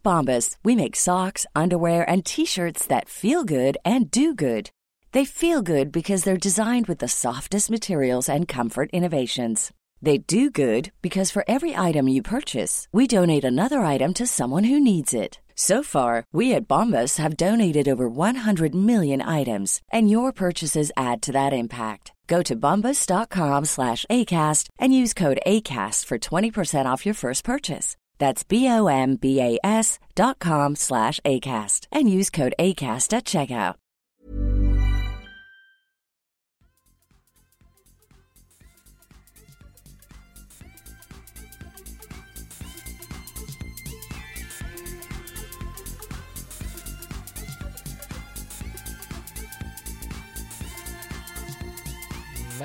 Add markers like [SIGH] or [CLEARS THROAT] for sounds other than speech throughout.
At Bombas, we make socks, underwear, and t shirts that feel good and do good. They feel good because they're designed with the softest materials and comfort innovations. They do good because for every item you purchase, we donate another item to someone who needs it. So far, we at Bombas have donated over 100 million items, and your purchases add to that impact. Go to bombas.com slash ACAST and use code ACAST for 20% off your first purchase. That's B-O-M-B-A-S dot com slash ACAST and use code ACAST at checkout.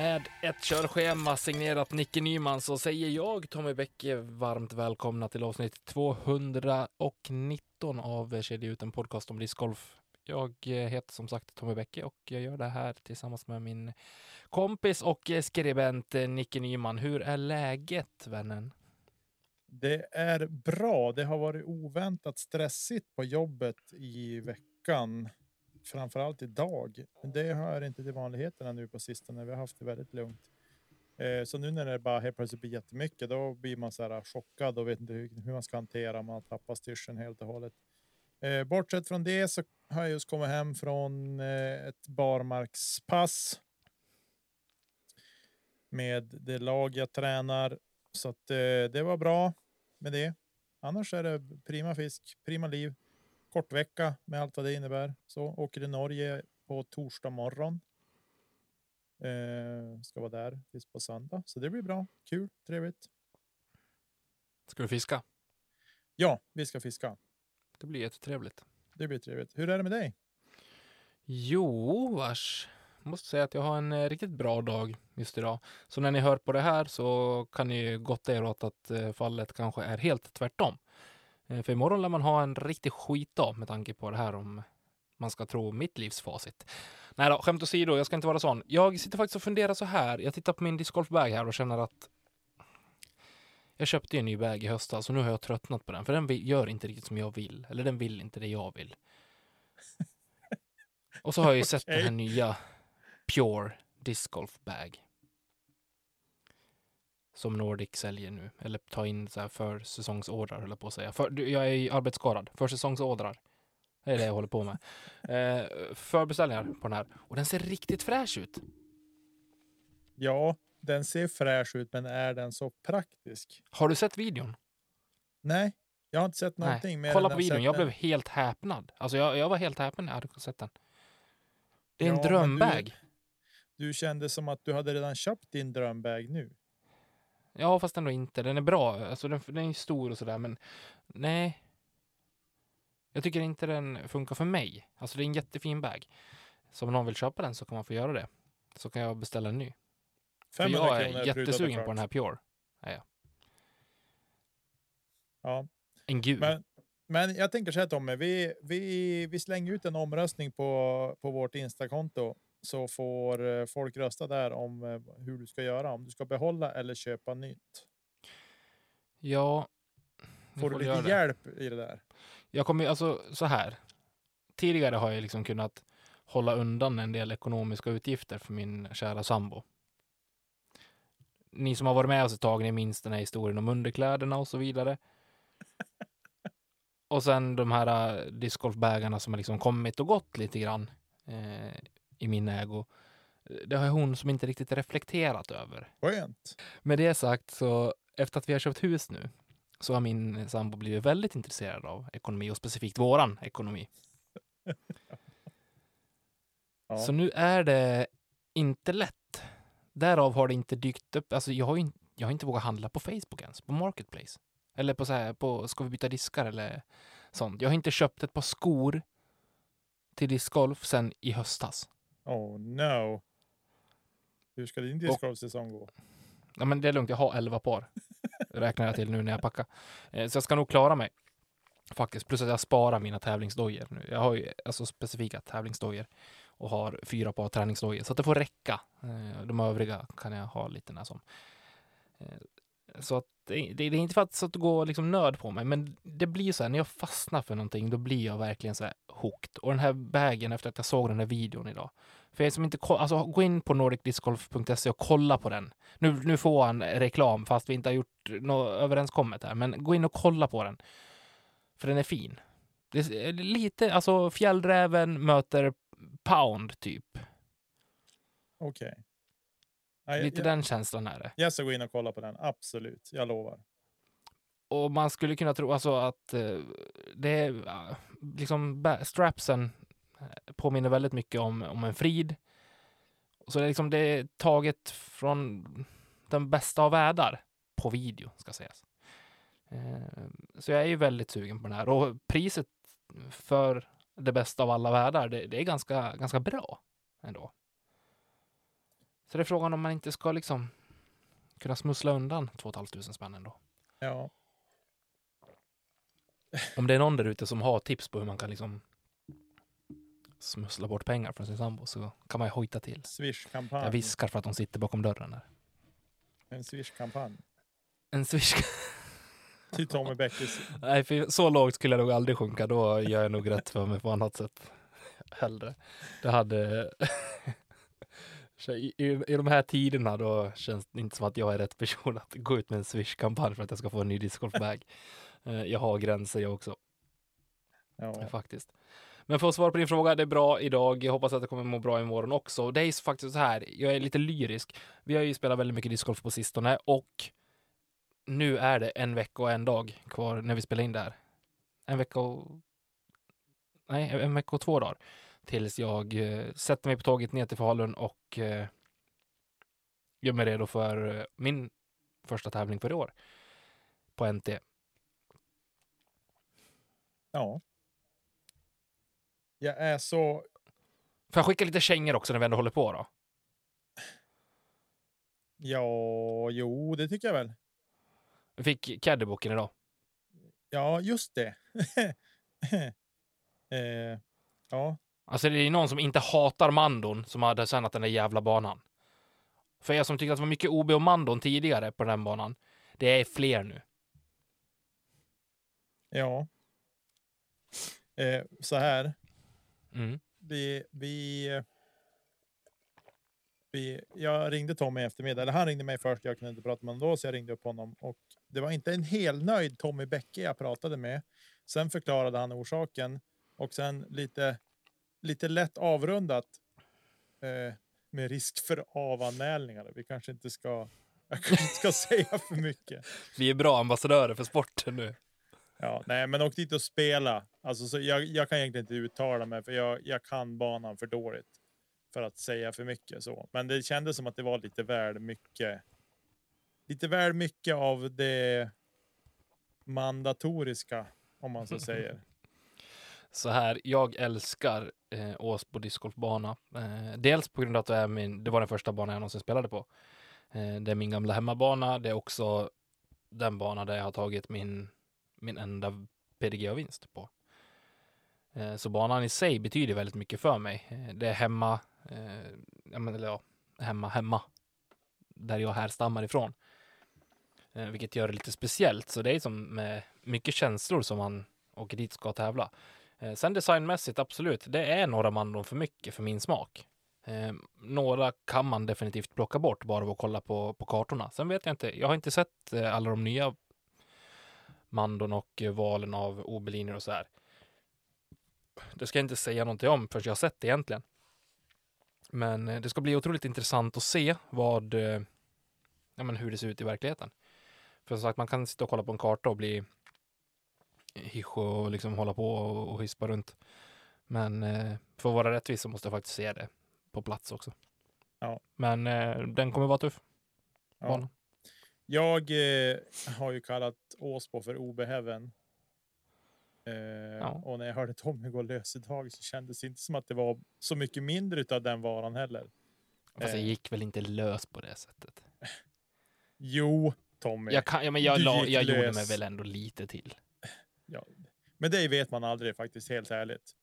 Med ett körschema signerat Nicke Nyman så säger jag, Tommy Bäcke, varmt välkomna till avsnitt 219 av Kedja ut en podcast om discgolf. Jag eh, heter som sagt Tommy Bäcke och jag gör det här tillsammans med min kompis och eh, skribent eh, Nicke Nyman. Hur är läget vännen? Det är bra. Det har varit oväntat stressigt på jobbet i veckan framförallt idag. Men det hör inte till vanligheterna nu på sistone. Vi har haft det väldigt lugnt. Eh, så nu när det bara helt plötsligt blir jättemycket, då blir man så här ah, chockad och vet inte hur, man ska hantera. Man tappar styrseln helt och hållet. Eh, bortsett från det så har jag just kommit hem från eh, ett barmarkspass. Med det lag jag tränar. Så att det var bra med det. Annars är det prima fisk, prima liv kort vecka med allt vad det innebär. Så åker till Norge på torsdag morgon. Eh, ska vara där tills på söndag, så det blir bra. Kul, trevligt. Ska du fiska? Ja, vi ska fiska. Det blir jättetrevligt. Det blir trevligt. Hur är det med dig? Jo, vars. Jag måste säga att jag har en eh, riktigt bra dag just idag. Så när ni hör på det här så kan ni gotta er åt att eh, fallet kanske är helt tvärtom. Eh, för imorgon lär man ha en riktig skitdag med tanke på det här om man ska tro mitt livs facit. Nej då, skämt åsido, jag ska inte vara sån. Jag sitter faktiskt och funderar så här. Jag tittar på min discgolfbag här och känner att jag köpte en ny bag i höstas och nu har jag tröttnat på den. För den gör inte riktigt som jag vill. Eller den vill inte det jag vill. Och så har jag ju sett den här [LAUGHS] nya Pure Discgolf Bag som Nordic säljer nu. Eller ta in så här för säsongsordrar, höll jag på att säga. För, jag är arbetsskadad. För säsongsordrar. Det är det jag håller på med. [LAUGHS] Eh, förbeställningar på den här. Och den ser riktigt fräsch ut. Ja, den ser fräsch ut, men är den så praktisk? Har du sett videon? Nej, jag har inte sett någonting. Nej. Kolla på videon. Jag blev helt häpnad. Alltså jag, jag var helt häpen när jag hade sett den. Det är ja, en drömbag. Du, du kände som att du hade redan köpt din drömbag nu. Ja, fast ändå inte. Den är bra. Alltså den, den är stor och sådär, men nej. Jag tycker inte den funkar för mig. Alltså det är en jättefin bag. Så om någon vill köpa den så kan man få göra det. Så kan jag beställa en ny. För jag är jättesugen på den här Pure. Ja, ja. ja. En gud. Men, men jag tänker så här Tommy, vi, vi, vi slänger ut en omröstning på, på vårt Instakonto så får eh, folk rösta där om eh, hur du ska göra. Om du ska behålla eller köpa nytt. Ja. Får du lite hjälp i det där? Jag kommer alltså så här. Tidigare har jag liksom kunnat hålla undan en del ekonomiska utgifter för min kära sambo. Ni som har varit med oss ett tag, ni minns den här historien om underkläderna och så vidare. [LAUGHS] och sen de här uh, discgolfbägarna som har liksom kommit och gått lite grann eh, i min ägo. Det har hon som inte riktigt reflekterat över. Skönt. Med det sagt så efter att vi har köpt hus nu så har min sambo blivit väldigt intresserad av ekonomi och specifikt våran ekonomi. [LAUGHS] ja. Så nu är det inte lätt. Därav har det inte dykt upp. Alltså jag har, in, jag har inte vågat handla på Facebook ens, på Marketplace. Eller på så här, på ska vi byta diskar eller sånt. Jag har inte köpt ett par skor till discgolf sen i höstas. Oh no. Hur ska din discgolfsäsong gå? Ja, men det är lugnt, jag har 11 par. räknar jag till nu när jag packar. Eh, så jag ska nog klara mig. Faktiskt. Plus att jag sparar mina tävlingsdojor nu. Jag har ju alltså specifika tävlingsdojor och har fyra par träningsdojor. Så att det får räcka. Eh, de övriga kan jag ha lite när som. Eh, så att det, det, det är inte för att, så att det går liksom nöd på mig, men det blir så här, när jag fastnar för någonting, då blir jag verkligen så här hooked. Och den här vägen efter att jag såg den här videon idag. För er som inte alltså gå in på nordicdiscgolf.se och kolla på den. Nu, nu får han reklam fast vi inte har gjort något överenskommet här, men gå in och kolla på den. För den är fin. Det är lite, alltså fjällräven möter pound typ. Okej. Okay. Lite jag, den känslan är det. Jag ska gå in och kolla på den, absolut. Jag lovar. Och man skulle kunna tro alltså att uh, det är liksom strapsen påminner väldigt mycket om, om en frid. Så det är, liksom, det är taget från den bästa av världar på video, ska sägas. Uh, så jag är ju väldigt sugen på den här. Och priset för det bästa av alla världar, det, det är ganska, ganska bra ändå. Så det är frågan om man inte ska liksom kunna smussla undan 2 500 spänn ändå. Ja. Om det är någon där ute som har tips på hur man kan liksom smussla bort pengar från sin sambo så kan man ju hojta till. Swish-kampanj. Jag viskar för att de sitter bakom dörren där. En Swish-kampanj. En Swish [LAUGHS] Till Tommy Bäckis. Nej, för så lågt skulle jag nog aldrig sjunka. Då gör jag nog rätt för mig på annat sätt. [LAUGHS] Hellre. Det hade... [LAUGHS] I, i, I de här tiderna då känns det inte som att jag är rätt person att gå ut med en Swish-kampanj för att jag ska få en ny discgolfbag. Eh, jag har gränser jag också. Ja. Faktiskt. Men för att svara på din fråga, det är bra idag. Jag hoppas att det kommer må bra imorgon också. Det är faktiskt så här, jag är lite lyrisk. Vi har ju spelat väldigt mycket discgolf på sistone och nu är det en vecka och en dag kvar när vi spelar in det här. En vecka och... Nej, en vecka och två dagar. Tills jag eh, sätter mig på tåget ner till Falun och eh, gör mig redo för eh, min första tävling för i år. På NT. Ja. Jag är så... Får jag skicka lite kängor också när vi ändå håller på då? Ja, jo, det tycker jag väl. Vi fick caddyboken idag. Ja, just det. [LAUGHS] eh, ja. Alltså det är någon som inte hatar mandon som hade designat den där jävla banan. För er som tyckte att det var mycket OB och mandon tidigare på den banan. Det är fler nu. Ja. Eh, så här. Mm. Vi, vi, vi, jag ringde Tommy i eftermiddag, eller han ringde mig först. Jag kunde inte prata med honom då, så jag ringde upp honom och det var inte en helnöjd Tommy Bäcke jag pratade med. Sen förklarade han orsaken och sen lite, lite lätt avrundat eh, med risk för avanmälningar. Vi kanske inte ska, [LAUGHS] jag kanske inte ska säga för mycket. Vi är bra ambassadörer för sporten nu. Ja, nej, men åk dit och spela. Alltså, så jag, jag kan egentligen inte uttala mig för jag, jag kan banan för dåligt för att säga för mycket så. Men det kändes som att det var lite väl mycket lite väl mycket av det mandatoriska, om man så säger. [LAUGHS] Så här, jag älskar eh, Åsbo discgolfbana. Eh, dels på grund av att det, är min, det var den första banan jag någonsin spelade på. Eh, det är min gamla hemmabana. Det är också den bana där jag har tagit min, min enda PDGA-vinst på. Eh, så banan i sig betyder väldigt mycket för mig. Eh, det är hemma, eh, eller ja, hemma, hemma, där jag härstammar ifrån. Eh, vilket gör det lite speciellt. Så det är som med mycket känslor som man åker dit ska tävla. Eh, sen designmässigt, absolut, det är några mandon för mycket för min smak. Eh, några kan man definitivt plocka bort bara av att kolla på, på kartorna. Sen vet jag inte, jag har inte sett eh, alla de nya mandon och eh, valen av obeliner och så här. Det ska jag inte säga någonting om förrän jag har sett det egentligen. Men eh, det ska bli otroligt intressant att se vad, eh, ja, men hur det ser ut i verkligheten. För som sagt, man kan sitta och kolla på en karta och bli hisch och liksom hålla på och, och hispa runt. Men eh, för att vara rättvis så måste jag faktiskt se det på plats också. Ja. Men den kommer vara tuff. Ja. Jag eh, har ju kallat Åsbo för Obeheaven. Eh, ja. Och när jag hörde Tommy gå lös idag så kändes det inte som att det var så mycket mindre av den varan heller. Fast det eh. gick väl inte lös på det sättet? [LAUGHS] Jo, Tommy. Jag, kan, ja, men jag, la, jag gjorde mig väl ändå lite till. [LAUGHS] Ja, men det vet man aldrig faktiskt, helt ärligt.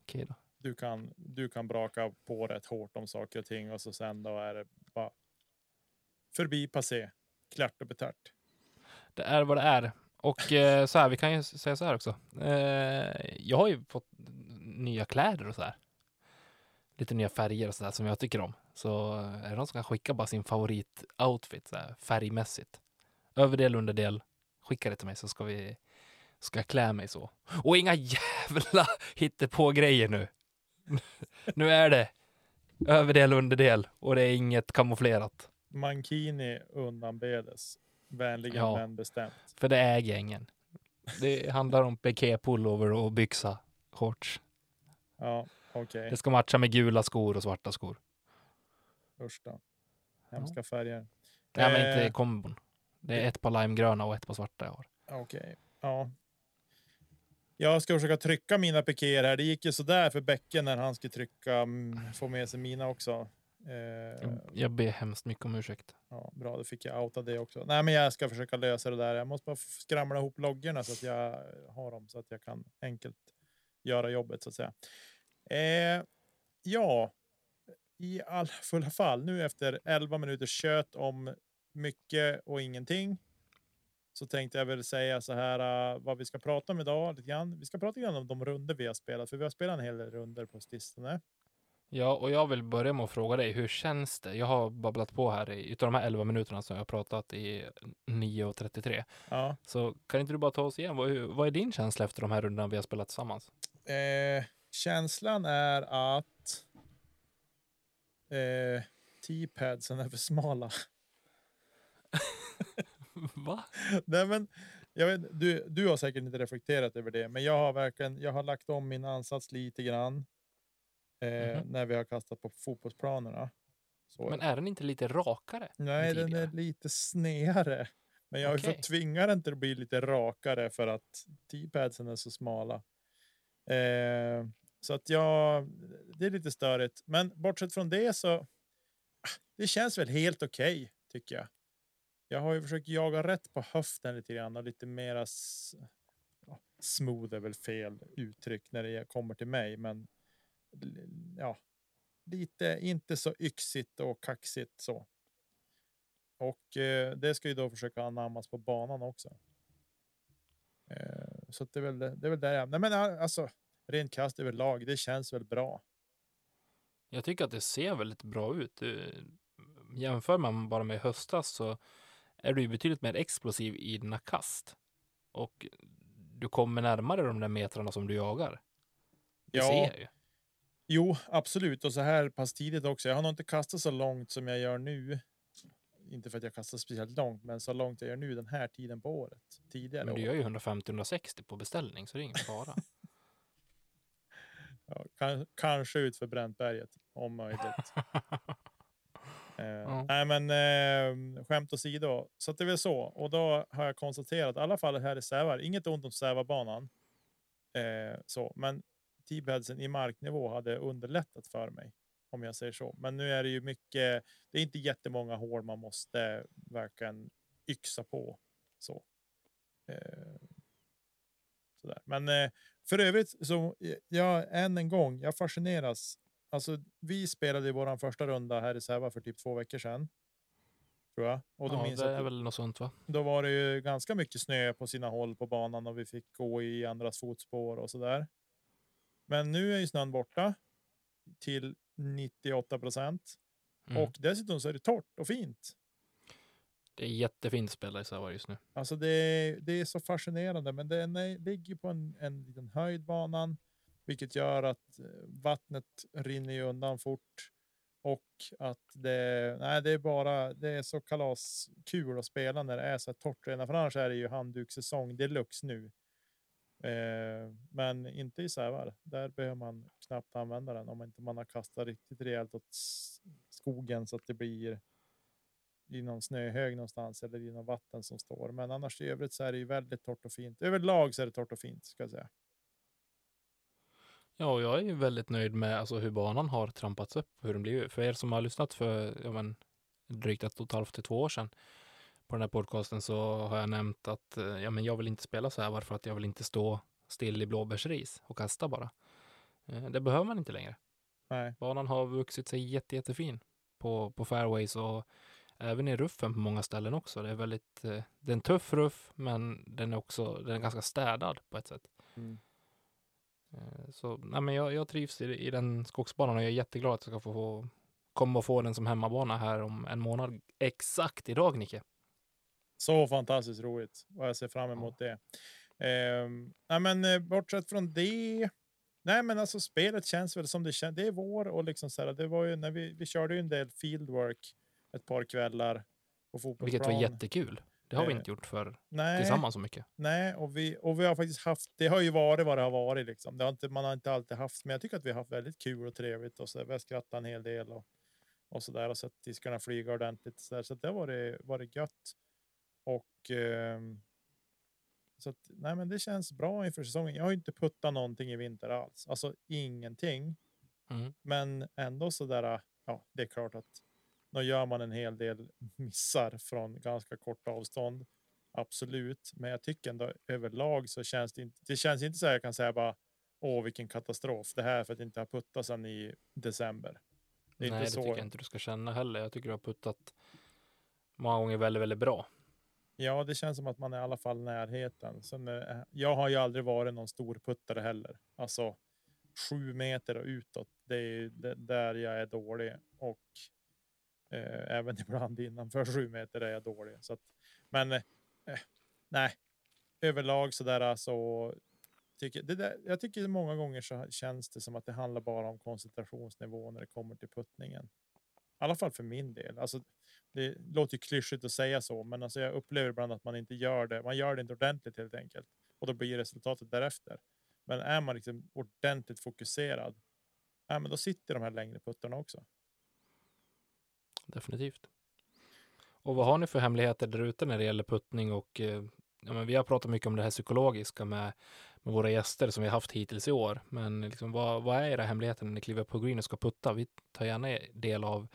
Okej då. Du kan, du kan braka på rätt hårt om saker och ting och så sen då är det bara förbi passé. klart och betärt. Det är vad det är. Och eh, så här, vi kan ju säga så här också. Eh, jag har ju fått nya kläder och så här. Lite nya färger och så där som jag tycker om. Så eh, är det någon som kan skicka bara sin favoritoutfit så här, färgmässigt. Överdel, underdel. Skicka det till mig så ska vi ska jag klä mig så. Och inga [LAUGHS] jävla på grejer nu. [LAUGHS] nu är det överdel, underdel och det är inget kamouflerat. Mankini undanbedes. Vänligen Ja. men bestämt. För det är gängen. Det handlar om piké, pullover och byxa, shorts. Ja, okej. Det ska matcha med gula skor och svarta skor. Usch då. Hemska färger. Nej, men Eh. inte kombon. Det är ett par limegröna och ett par svarta jag har. Okej, ja. Jag ska försöka trycka mina pikéer här. Det gick ju sådär för Bäcken när han skulle trycka, mm, få med sig mina också. Eh, Jag, ber hemskt mycket om ursäkt. ja, bra, då fick jag outa det också. Nej, men jag ska försöka lösa det där. Jag måste bara skramla ihop loggorna så att jag har dem så att jag kan enkelt göra jobbet så att säga. Eh, ja, i all [LAUGHS] fulla fall nu efter 11 minuters kött om mycket och ingenting. Så tänkte jag väl säga så här uh, vad vi ska prata om idag lite grann. Vi ska prata grann om de runder vi har spelat, för vi har spelat en hel del runder på sistone. Ja, och jag vill börja med att fråga dig, hur känns det? Jag har babblat på här i, utav de här 11 minuterna som jag har pratat i 9.33. Ja, Så kan inte du bara ta oss igen? Vad, vad är din känsla efter de här rundorna vi har spelat tillsammans? eh, känslan är att eh, T-padsen är för smala. [LAUGHS] Va? Nej, men, jag vet, du, du har säkert inte reflekterat över det, men jag har verkligen jag har lagt om min ansats lite grann eh, Mhm. när vi har kastat på fotbollsplanerna. Så, Men är den inte lite rakare? nej, den är lite snedare. Men jag har Okej. fått tvinga den till att bli lite rakare för att T-padsen är så smala. Eh, så att jag, det är lite störigt. Men bortsett från det så ah, det känns väl helt okej tycker jag. Jag har ju försökt jaga rätt på höften lite grann och lite mera ja, smooth är väl fel uttryck när det kommer till mig, men ja, lite inte så yxigt och kaxigt så. Och eh, det ska ju då försöka anammas på banan också. Eh, så det är väl det, är väl där jag, nej men a- alltså rent kast överlag, det känns väl bra. Jag tycker att det ser väldigt bra ut. Du, jämför man bara med höstas så är du ju betydligt mer explosiv i dina kast. Och du kommer närmare de där metrarna som du jagar. Det Ja. ser jag ju. Jo, absolut. Och så här pass tidigt också. Jag har nog inte kastat så långt som jag gör nu. Inte för att jag kastar speciellt långt, men så långt jag gör nu den här tiden på året. Tidigare Men du gör ju 150-160 på beställning, så det är ingen fara. [LAUGHS] [LAUGHS] Ja, kan, kanske ut för Bräntberget, om möjligt. [LAUGHS] Eh, Ja. Nej, men eh, skämt åsido. Så det är väl så. Och då har jag konstaterat, i alla fall här i Sävar, inget ont om Sävarbanan. Eh, så, men T-badsen i marknivå hade underlättat för mig, om jag säger så. Men nu är det ju mycket, det är inte jättemånga hål man måste verkligen yxa på. Så. Eh, sådär. Men eh, för övrigt så, eh, jag än en gång, jag fascineras. Alltså, vi spelade i våran första runda här i Säva för typ två veckor sedan. Tror jag. Och då ja, minns det är att väl något sånt va? då var det ju ganska mycket snö på sina håll på banan och vi fick gå i andras fotspår och så där. Men nu är ju snön borta till 98 procent Mm. och dessutom så är det torrt och fint. Det är jättefint spela i Sävar just nu. Alltså det, är- det är så fascinerande, men den är, ligger på en, en liten höjd banan, vilket gör att eh, vattnet rinner undan fort och att det, nej, det är bara, det är så kalaskul att spela när det är så här torrt redan, för annars är det ju handdukssäsong deluxe nu. Eh, men inte i Sävar. Där behöver man knappt använda den om inte man har kastat riktigt rejält åt skogen så att det blir i någon snöhög någonstans eller i någon vatten som står. Men annars i övrigt så är det ju väldigt torrt och fint. Överlag så är det torrt och fint ska jag säga. Ja, och jag är ju väldigt nöjd med alltså, hur banan har trampats upp. Hur den blivit. För er som har lyssnat för ja, men, drygt ett och ett halvt till två år sedan på den här podcasten så har jag nämnt att eh, ja, men jag vill inte spela så här varför att jag vill inte stå still i blåbärsris och kasta bara. Eh, Det behöver man inte längre. Nej, Banan har vuxit sig jätte, jättefin på, på fairways och även i ruffen på många ställen också. Det är väldigt, eh, det är en tuff ruff, men den är också, den är ganska städad på ett sätt. Mm. Så nej, men jag, jag trivs i, i den skogsbanan och jag är jätteglad att jag ska få, få komma och få den som hemmabana här om en månad. Exakt idag, Nicke. Så fantastiskt roligt och jag ser fram emot det. Ehm, nej, men eh, bortsett från det. Nej, men alltså spelet känns väl som det känns. Det är vår och liksom så här. Det var ju när vi, vi körde ju en del fieldwork ett par kvällar på fotbollsplan. Vilket var jättekul. Det har vi Eh, inte gjort för Nej, tillsammans så mycket. nej, och vi och vi har faktiskt haft. Det har ju varit vad det har varit liksom. Det har inte, man har inte alltid haft, men jag tycker att vi har haft väldigt kul och trevligt och så där. Vi har skrattat en hel del och och så där och sett diskarna flyga ordentligt så, där. så det har varit varit gött. Och ehm, så att, nej, men det känns bra inför säsongen. Jag har ju inte puttat någonting i vinter alls, alltså ingenting. Mm. Men ändå så där. Ja, det är klart att då gör man en hel del missar från ganska kort avstånd. Absolut, men jag tycker ändå överlag så känns det inte. Det känns inte så här. Jag kan säga bara. Åh, vilken katastrof det här är för att inte har puttat sedan i december. Det är Nej, det så. tycker jag inte du ska känna heller. Jag tycker du har puttat många gånger väldigt, väldigt bra. Ja, det känns som att man är i alla fall närheten. Sen, eh, jag har ju aldrig varit någon stor puttare heller. Alltså sju meter och utåt. Det är där jag är dålig och eh, även [LAUGHS] ibland innanför sju meter är jag dålig. Så att, men eh, nej, överlag så där alltså... tycker det där, jag tycker många gånger så känns det som att det handlar bara om koncentrationsnivå när det kommer till puttningen. I alla fall för min del. Alltså, det låter ju klyschigt att säga så, men alltså jag upplever ibland att man inte gör det. Man gör det inte ordentligt helt enkelt och då blir resultatet därefter. Men är man liksom ordentligt fokuserad, ja, men då sitter de här längre puttarna också. Definitivt. Och vad har ni för hemligheter där ute när det gäller puttning och eh, ja, men vi har pratat mycket om det här psykologiska med, med våra gäster som vi har haft hittills i år. Men liksom, vad, vad är era hemligheter när ni kliver på green och ska putta? Vi tar gärna del av,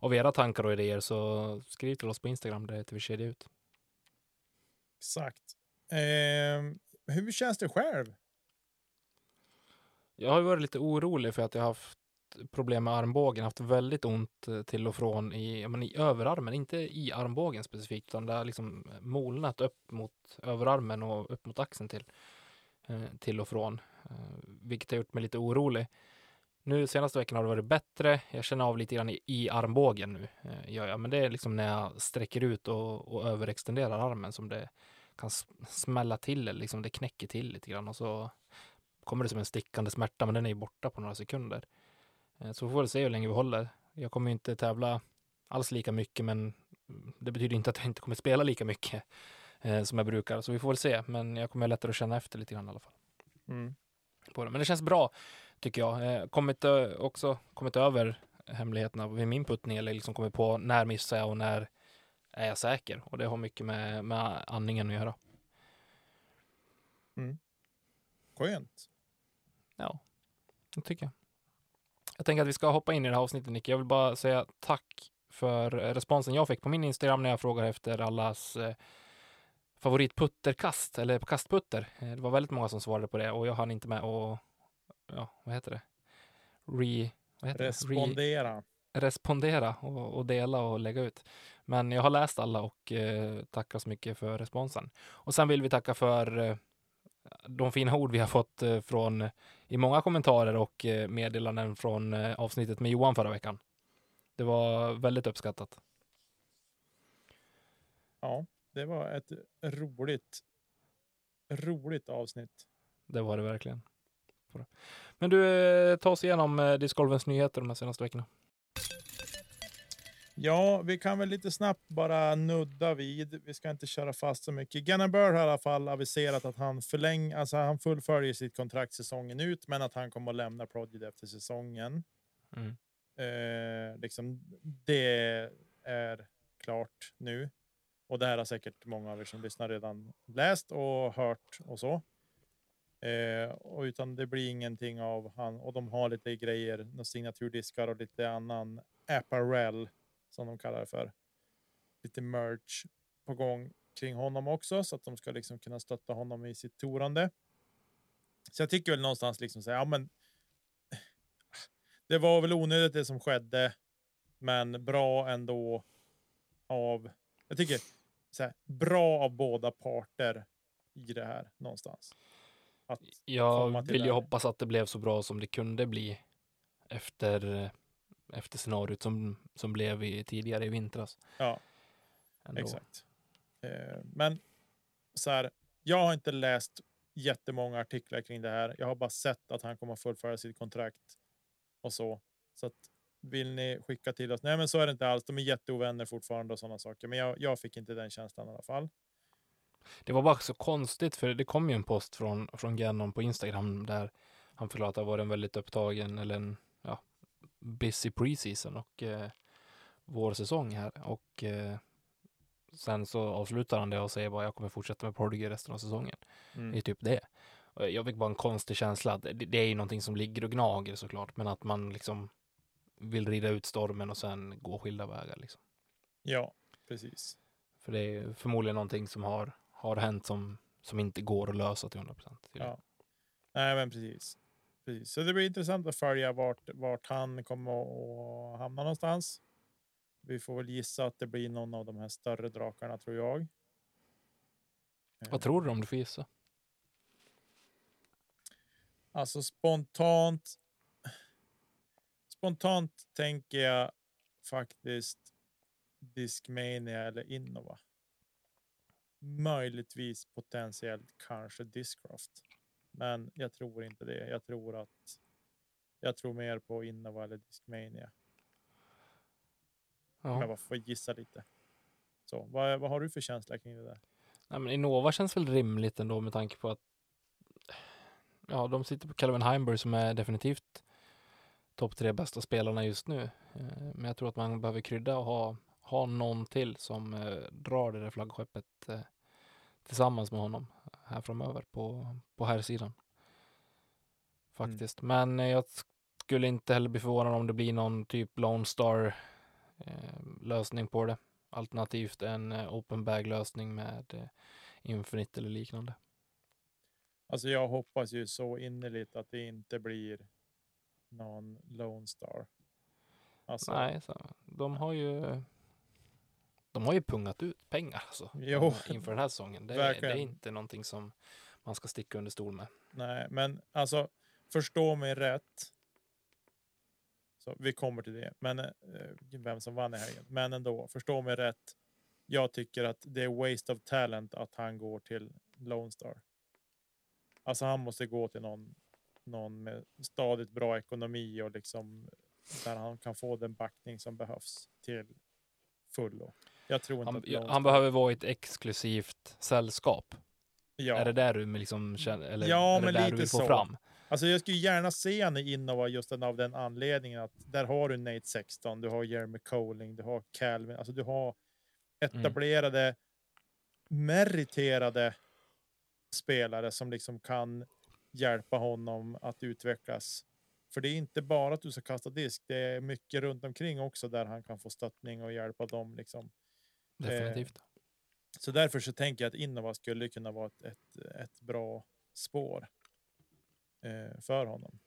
av era tankar och idéer så skriv till oss på Instagram, där heter vi kedja ut. Exakt. Ehm, hur känns det själv? Jag har varit lite orolig för att jag har haft problem med armbågen, haft väldigt ont eh, till och från i, men i överarmen, inte i armbågen specifikt, utan det har liksom molnat upp mot överarmen och upp mot axeln till, eh, till och från, eh, vilket har gjort mig lite orolig. Nu senaste veckan har det varit bättre. Jag känner av lite grann i, i armbågen nu, eh, gör jag. men det är liksom när jag sträcker ut och, och överextenderar armen som det kan smälla till, eller liksom det knäcker till lite grann och så kommer det som en stickande smärta, men den är ju borta på några sekunder. Eh, Så vi får väl se hur länge vi håller. Jag kommer ju inte tävla alls lika mycket, men det betyder inte att jag inte kommer spela lika mycket eh, som jag brukar. Så vi får väl se, men jag kommer lättare att känna efter lite grann i alla fall. Mm. Men det känns bra, tycker jag. Eh, kommit, ö- också kommit över hemligheterna vid min puttning, eller liksom kommit på när missar jag och när är jag säker. Och det har mycket med, med andningen att göra. Skönt. Ja, det tycker jag. Jag tänker att vi ska hoppa in i det här avsnittet, Nicke. Jag vill bara säga tack för eh, responsen jag fick på min Instagram när jag frågade efter allas eh, favoritputterkast, eller kastputter. Eh, det var väldigt många som svarade på det och jag hann inte med att, ja, vad heter det? Re, vad heter det? Re, Respondera. respondera och, och dela och lägga ut. Men jag har läst alla och eh, tackar så mycket för responsen. Och sen vill vi tacka för eh, de fina ord vi har fått eh, från i många kommentarer och eh, meddelanden från eh, avsnittet med Johan förra veckan. Det var väldigt uppskattat. Ja, det var ett roligt, roligt avsnitt. Det var det verkligen. Men du, eh, ta oss igenom eh, discgolfens nyheter de här senaste veckorna. Ja, vi kan väl lite snabbt bara nudda vid. Vi ska inte köra fast så mycket. Gunnar Bird har i alla fall aviserat att han förläng, alltså han fullföljer sitt kontrakt säsongen ut, men att han kommer att lämna Prodigy efter säsongen. Mm. Eh, liksom, det är klart nu. Och det här har säkert många av er som lyssnar redan läst och hört och så. Eh, och utan det blir ingenting av han och de har lite grejer, några signaturdiskar och lite annan apparel som de kallar det för. Lite merch på gång kring honom också så att de ska liksom kunna stötta honom i sitt torande. Så jag tycker väl någonstans liksom säga, ja men. Det var väl onödigt det som skedde, men bra ändå av, jag tycker så här, bra av båda parter i det här någonstans. Att Jag vill ju hoppas att det blev så bra som det kunde bli efter, efter scenariot som, som blev i, tidigare i vintras. Ja, Ändå. exakt. Eh, men så här, jag har inte läst jättemånga artiklar kring det här. Jag har bara sett att han kommer att fullfölja sitt kontrakt och så. Så att vill ni skicka till oss? Nej, men så är det inte alls. De är jätteovänner fortfarande och sådana saker. Men jag, jag fick inte den känslan i alla fall. Det var bara så konstigt för det kom ju en post från, från Gannon på Instagram där han förklarade att det var en väldigt upptagen eller en ja, busy preseason och eh, vår säsong här och eh, sen så avslutar han det och säger bara jag kommer fortsätta med Prodigy resten av säsongen. Mm. Det är typ det. Och Jag fick bara en konstig känsla det, det är ju någonting som ligger och gnager såklart men att man liksom vill rida ut stormen och sen gå skilda vägar liksom. Ja, precis. För det är förmodligen någonting som har, har hänt som, som inte går att lösa till 100 procent. Ja. Nej, men precis. precis. Så det blir intressant att följa vart, vart han kommer att- hamna någonstans. Vi får väl gissa att det blir någon av de här större drakarna tror jag. Vad tror du om du får gissa? Alltså spontant. Spontant tänker jag faktiskt Discmania eller Innova. Möjligtvis potentiellt kanske Discraft. Men jag tror inte det. Jag tror att jag tror mer på Innova eller Discmania. Om jag Ja. bara får gissa lite. Så vad, vad har du för känsla kring det där? Nej, men Innova känns väl rimligt ändå med tanke på att ja, de sitter på Calvin Heimberg som är definitivt topp tre bästa spelarna just nu. Eh, Men jag tror att man behöver krydda och ha, ha någon till som eh, drar det där flaggskeppet eh, tillsammans med honom här framöver på, på här sidan. Faktiskt. Men eh, jag skulle inte heller bli förvånad om det blir någon typ Lone Star lösning på det. Alternativt en open bag lösning med Infinite eller liknande. Alltså jag hoppas ju så innerligt att det inte blir någon Lone Star. Alltså, Nej, så, de har ju de har ju pungat ut pengar alltså, Jo, [LAUGHS] inför den här säsongen. Det, är- det är inte någonting som man ska sticka under stol med. Nej, men alltså förstå mig rätt. Så vi kommer till det, men eh, vem som vann i helgen. Men ändå, förstå mig rätt. Jag tycker att det är waste of talent att han går till Lone Star. Alltså han måste gå till någon, någon med stadigt bra ekonomi och liksom där han kan få den backning som behövs till fullo. Jag tror inte Han, att Lone han behöver vara i ett exklusivt sällskap. ja. Är det där du liksom känner, eller Ja, är det men där lite du vill få så. fram? Alltså jag skulle gärna se i Innova just av den anledningen att där har du Nate 16, du har Jeremy Coling, du har Calvin, alltså du har etablerade, meriterade spelare som liksom kan hjälpa honom att utvecklas. För det är inte bara att du ska kasta disk, det är mycket runt omkring också där han kan få stöttning och hjälpa dem liksom. Definitivt. Så därför så tänker jag att Innova skulle kunna vara ett, ett, ett bra spår eh, för honom.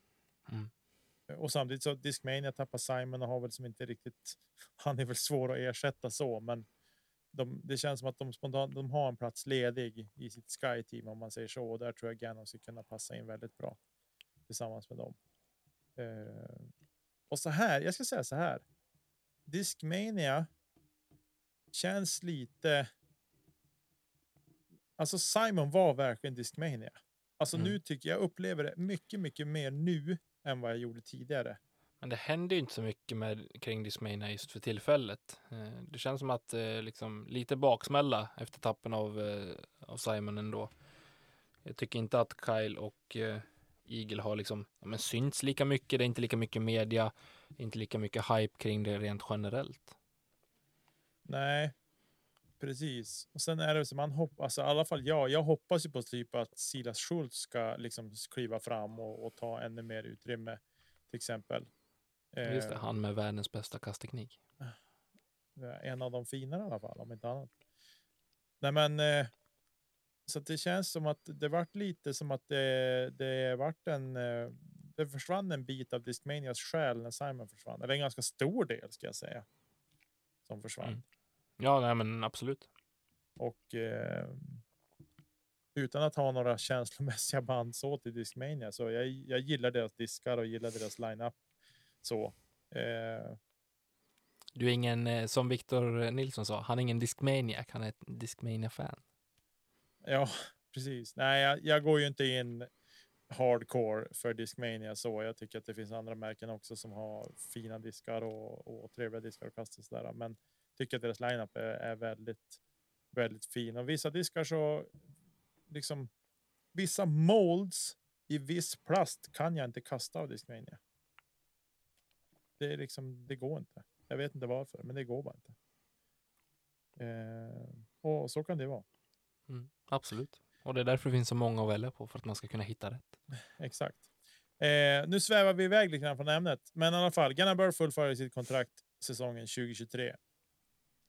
Mm. Och samtidigt så Discmania tappar Simon och har väl som inte riktigt. [LAUGHS] Han är väl svår att ersätta så, men de, det känns som att de spontant de har en plats ledig i sitt Sky team om man säger så. Och där tror jag Gannon skulle kunna passa in väldigt bra tillsammans med dem. Eh, och så här, jag ska säga så här. Discmania känns lite. Alltså Simon var verkligen Discmania. Alltså Mm. nu tycker jag upplever det mycket, mycket mer nu än vad jag gjorde tidigare. Men det händer ju inte så mycket med kring Discmania just för tillfället. Eh, Det känns som att eh, liksom lite baksmälla efter tappen av, eh, av Simon ändå. Jag tycker inte att Kyle och Eagle har liksom ja, men synts lika mycket. Det är inte lika mycket media, inte lika mycket hype kring det rent generellt. Nej, precis. Och sen är det som man hoppas, alltså, i alla fall jag, jag hoppas ju på typ att Silas Schultz ska liksom kliva fram och, och ta ännu mer utrymme till exempel. Just det, han med världens bästa kastteknik. en av de finare i alla fall, om inte annat. Nej, men eh, så att det känns som att det vart lite som att det, det vart en. Eh, det försvann en bit av Discmanias själ när Simon försvann, eller en ganska stor del ska jag säga. Som försvann. Mm. Ja, nej, men absolut. Och eh, utan att ha några [LAUGHS] känslomässiga band så till Discmania så jag, jag gillar deras diskar och gillar deras line-up. Så. Eh, Du är ingen, eh, som Victor Nilsson sa, han är ingen Discmaniac, han är ett Discmania-fan. ja, [LAUGHS] precis. Nej, jag, jag går ju inte in hardcore för Discmania så. Jag tycker att det finns andra märken också som har fina diskar och, och trevliga diskar och kasta sådär. Men tycker att deras lineup är, är väldigt, väldigt fin. Och vissa diskar så liksom vissa molds i viss plast kan jag inte kasta av Discmania. Det är liksom, det går inte. Jag vet inte varför, men det går bara inte. Eh, och så kan det vara. Mm, absolut. Och det är därför det finns så många att välja på, för att man ska kunna hitta rätt. [LAUGHS] Exakt. Eh, nu svävar vi iväg lite grann från ämnet, men i alla fall. Gunnar Burr fullföljer sitt kontrakt säsongen 2023.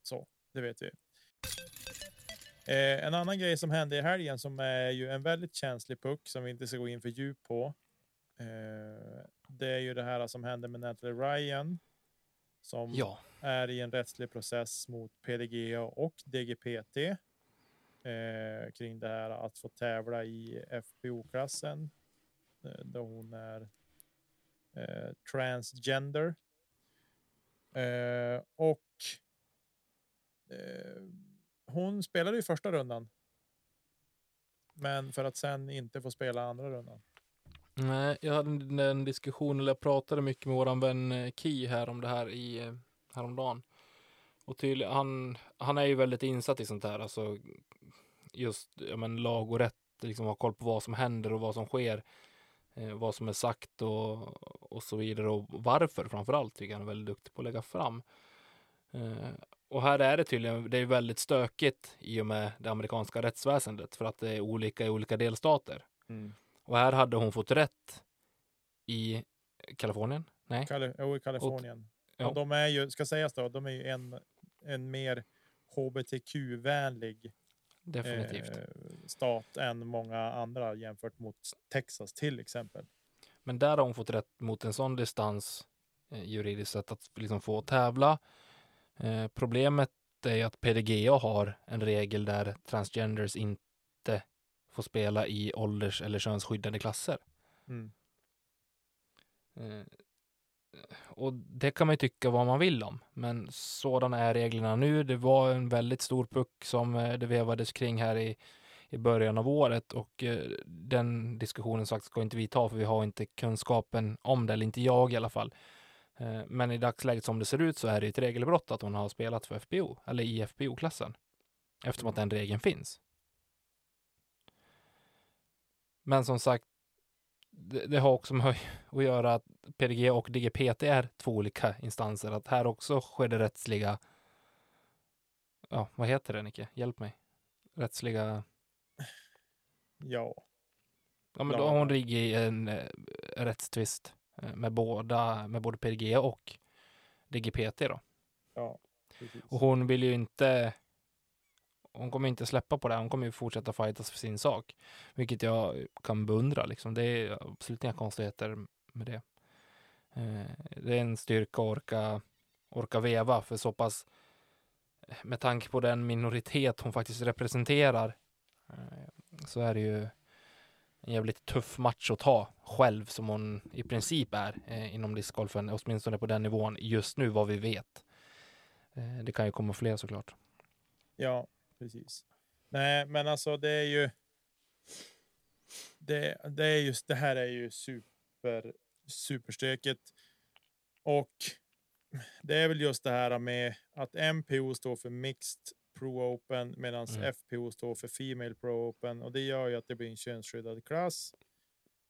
Så, det vet vi. Eh, en annan grej som hände i helgen som är ju en väldigt känslig puck som vi inte ska gå in för djup på. Eh, det är ju det här som hände med Natalie Ryan som Ja, är i en rättslig process mot PDGA och DGPT eh, kring det här att få tävla i FPO-klassen eh, då hon är eh, transgender. Eh, och Eh, hon spelade ju första rundan. Men för att sen inte få spela andra rundan. Nej, jag hade en diskussion, eller jag pratade mycket med våran vän eh, Ki här om det här i eh, häromdagen. Och tydligen, han, han är ju väldigt insatt i sånt här, alltså just ja, men, lag och rätt, liksom ha koll på vad som händer och vad som sker, eh, vad som är sagt och, och så vidare och varför framför allt tycker jag han är väldigt duktig på att lägga fram. Eh, och här är det tydligen, det är väldigt stökigt i och med det amerikanska rättsväsendet för att det är olika i olika delstater. Och här hade hon fått rätt i Kalifornien. Nej, Kali- jo, i Kalifornien. ja. Och de är ju, ska sägas då, de är ju en, en mer hbtq-vänlig definitivt. eh, stat än många andra jämfört mot Texas till exempel. Men där har hon fått rätt mot en sån distans eh, juridiskt sett att liksom få tävla. Eh, problemet är att PDGA har en regel där transgenders inte får spela i ålders eller könsskyddade klasser. Mm. Eh, och det kan man ju tycka vad man vill om, men sådana är reglerna nu. Det var en väldigt stor puck som eh, det vevades kring här i, i början av året och eh, den diskussionen sagt ska inte vi ta för vi har inte kunskapen om det, eller inte jag i alla fall. Eh, men i dagsläget som det ser ut så är det ett regelbrott att hon har spelat för FPO, eller i FPO-klassen, eftersom att den regeln finns. Men som sagt, det, det har också med [LAUGHS] att göra att PDG och DGPT är två olika instanser. Att här också sker det rättsliga, ja, vad heter det Nicke? Hjälp mig. Rättsliga, Ja, ja men då har hon ligger i en eh, rättstvist med båda, med både PDG och DGPT då. ja, precis. Och hon vill ju inte hon kommer inte släppa på det. Hon kommer ju fortsätta fightas för sin sak. Vilket jag kan beundra. Liksom. Det är absolut inga konstigheter med det. Eh, det är en styrka att orka, orka veva för så pass med tanke på den minoritet hon faktiskt representerar eh, så är det ju en jävligt tuff match att ta själv som hon i princip är eh, inom discgolfen, åtminstone på den nivån just nu vad vi vet. Eh, det kan ju komma fler såklart. Ja, precis. Nej, men alltså det är ju. Det, det är just det här är ju super superstökigt. Och det är väl just det här med att MPO står för Mixed Pro Open medan Mm. FPO står för Female Pro Open och det gör ju att det blir en könsskyddad klass.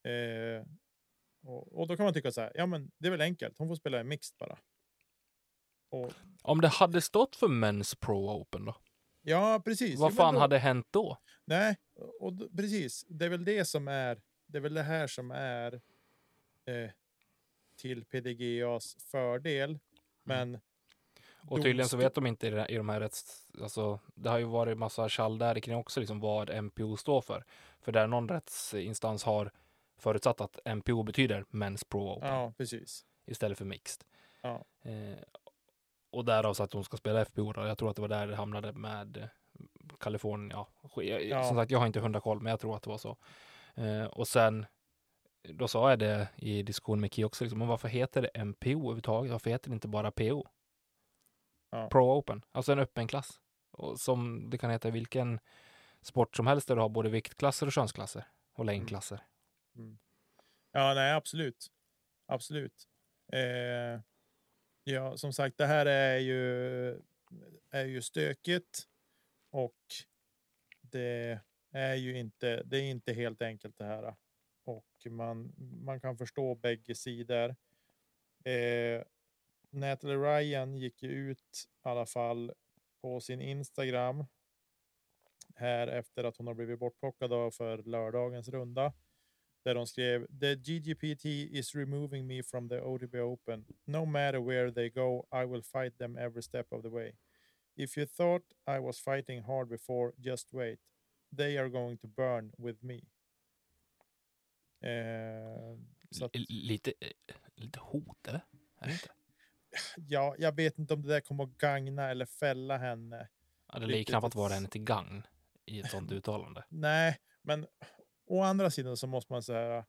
Eh, och, och då kan man tycka så här. Ja, men det är väl enkelt. Hon får spela i mixed bara. Och, Om det hade stått för Men's Pro Open då? ja, precis. Vad fan då- hade hänt då? Nej, och precis. Det är väl det som är. Det är väl det här som är eh, till PDGAs fördel. Men. Och tydligen så vet de inte i, det, i de här rätts... Alltså, det har ju varit massa tjall där kring också, liksom vad MPO står för. För där någon rättsinstans har förutsatt att MPO betyder Men's Pro Open Ja, precis. istället för Mixed. Ja. Eh, och därav så att hon ska spela FPO. Då. Jag tror att det var där det hamnade med eh, Kalifornien. Ja, Ja. Som sagt, jag har inte hundra koll, men jag tror att det var så. Eh, och sen, då sa jag det i diskussion med Ki också, liksom, men varför heter det MPO överhuvudtaget? Varför heter det inte bara PO? Ja. Pro Open, alltså en öppen klass. Och som det kan heta vilken sport som helst där du har både viktklasser och könsklasser och längdklasser. Ja, nej, absolut. Absolut. Eh, ja, som sagt, det här är ju, är ju stökigt och det är ju inte, det är inte helt enkelt det här. Och man, man kan förstå bägge sidor. Eh, Natalie Ryan gick ju ut i alla fall på sin Instagram här efter att hon har blivit bortplockad för lördagens runda där de skrev The GGPT is removing me from the OTB Open. No matter where they go, I will fight them every step of the way. If you thought I was fighting hard before, just wait. They are going to burn with me. Eh, att, Lite, eh, lite hot, eller? Är det inte? Ja, jag vet inte om det där kommer att gagna eller fälla henne. Ja, det lär knappast vara henne till gagn i ett sådant [LAUGHS] uttalande. Nej, men å andra sidan så måste man säga.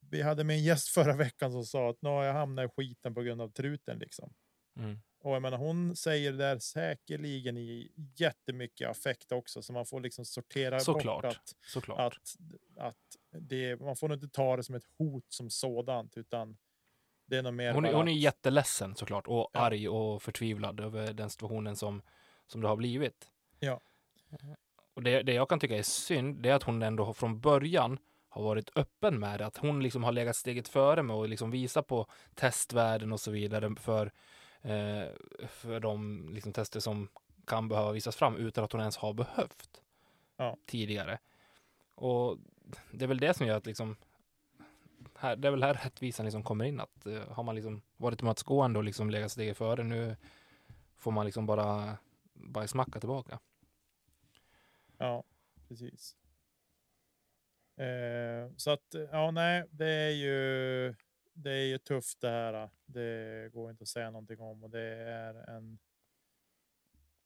Vi hade med en gäst förra veckan som sa att nu har jag hamnat i skiten på grund av truten liksom. Mm. Och jag menar, hon säger det där säkerligen i jättemycket affekt också, så man får liksom sortera Såklart. bort att, Såklart. att, att det, man får inte ta det som ett hot som sådant, utan det är nog mer. Hon bara hon är jätteledsen såklart och Ja. arg och förtvivlad över den situationen som, som det har blivit. Ja. Eh, Och det, det jag kan tycka är synd, det är att hon ändå från början har varit öppen med det. Att hon liksom har legat steget före med att liksom visa på testvärden och så vidare för, eh, för de liksom tester som kan behöva visas fram utan att hon ens har behövt Ja. tidigare. Och det är väl det som gör att liksom här, det är väl här rättvisan liksom kommer in. Att uh, har man liksom varit tillmötesgående och liksom legat steget före nu får man liksom bara bajsmacka tillbaka. Ja, precis. Eh, så att ja, nej, det är ju. Det är ju tufft det här. Det går inte att säga någonting om och det är en.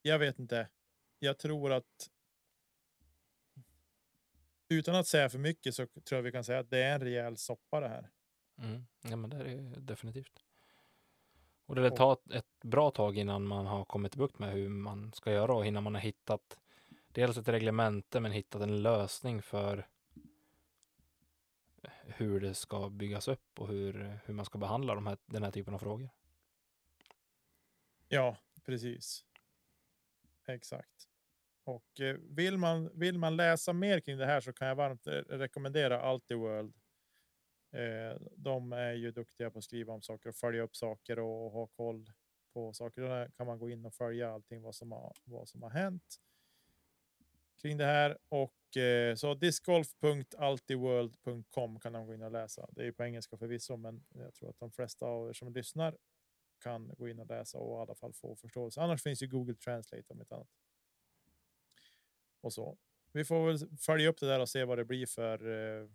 Jag vet inte. Jag tror att. Utan att säga för mycket så tror jag vi kan säga att det är en rejäl soppa det här. Mm. Ja, men det är det definitivt. Och det lär ta ett, bra tag innan man har kommit till bukt med hur man ska göra och innan man har hittat dels ett reglemente men hittat en lösning för hur det ska byggas upp och hur, hur man ska behandla de här, den här typen av frågor. Ja, precis. Exakt. Och eh, vill man vill man läsa mer kring det här så kan jag varmt rekommendera Altiworld. Eh, de är ju duktiga på att skriva om saker och följa upp saker och ha koll på saker. Där kan man gå in och följa allting vad som har vad som har hänt kring det här och eh, så discgolf.altiworld.com kan man gå in och läsa. Det är ju på engelska förvisso, men jag tror att de flesta av er som lyssnar kan gå in och läsa och i alla fall få förståelse. Annars finns ju Google Translate om ett annat. Och så. Vi får väl följa upp det där och se vad det blir för eh,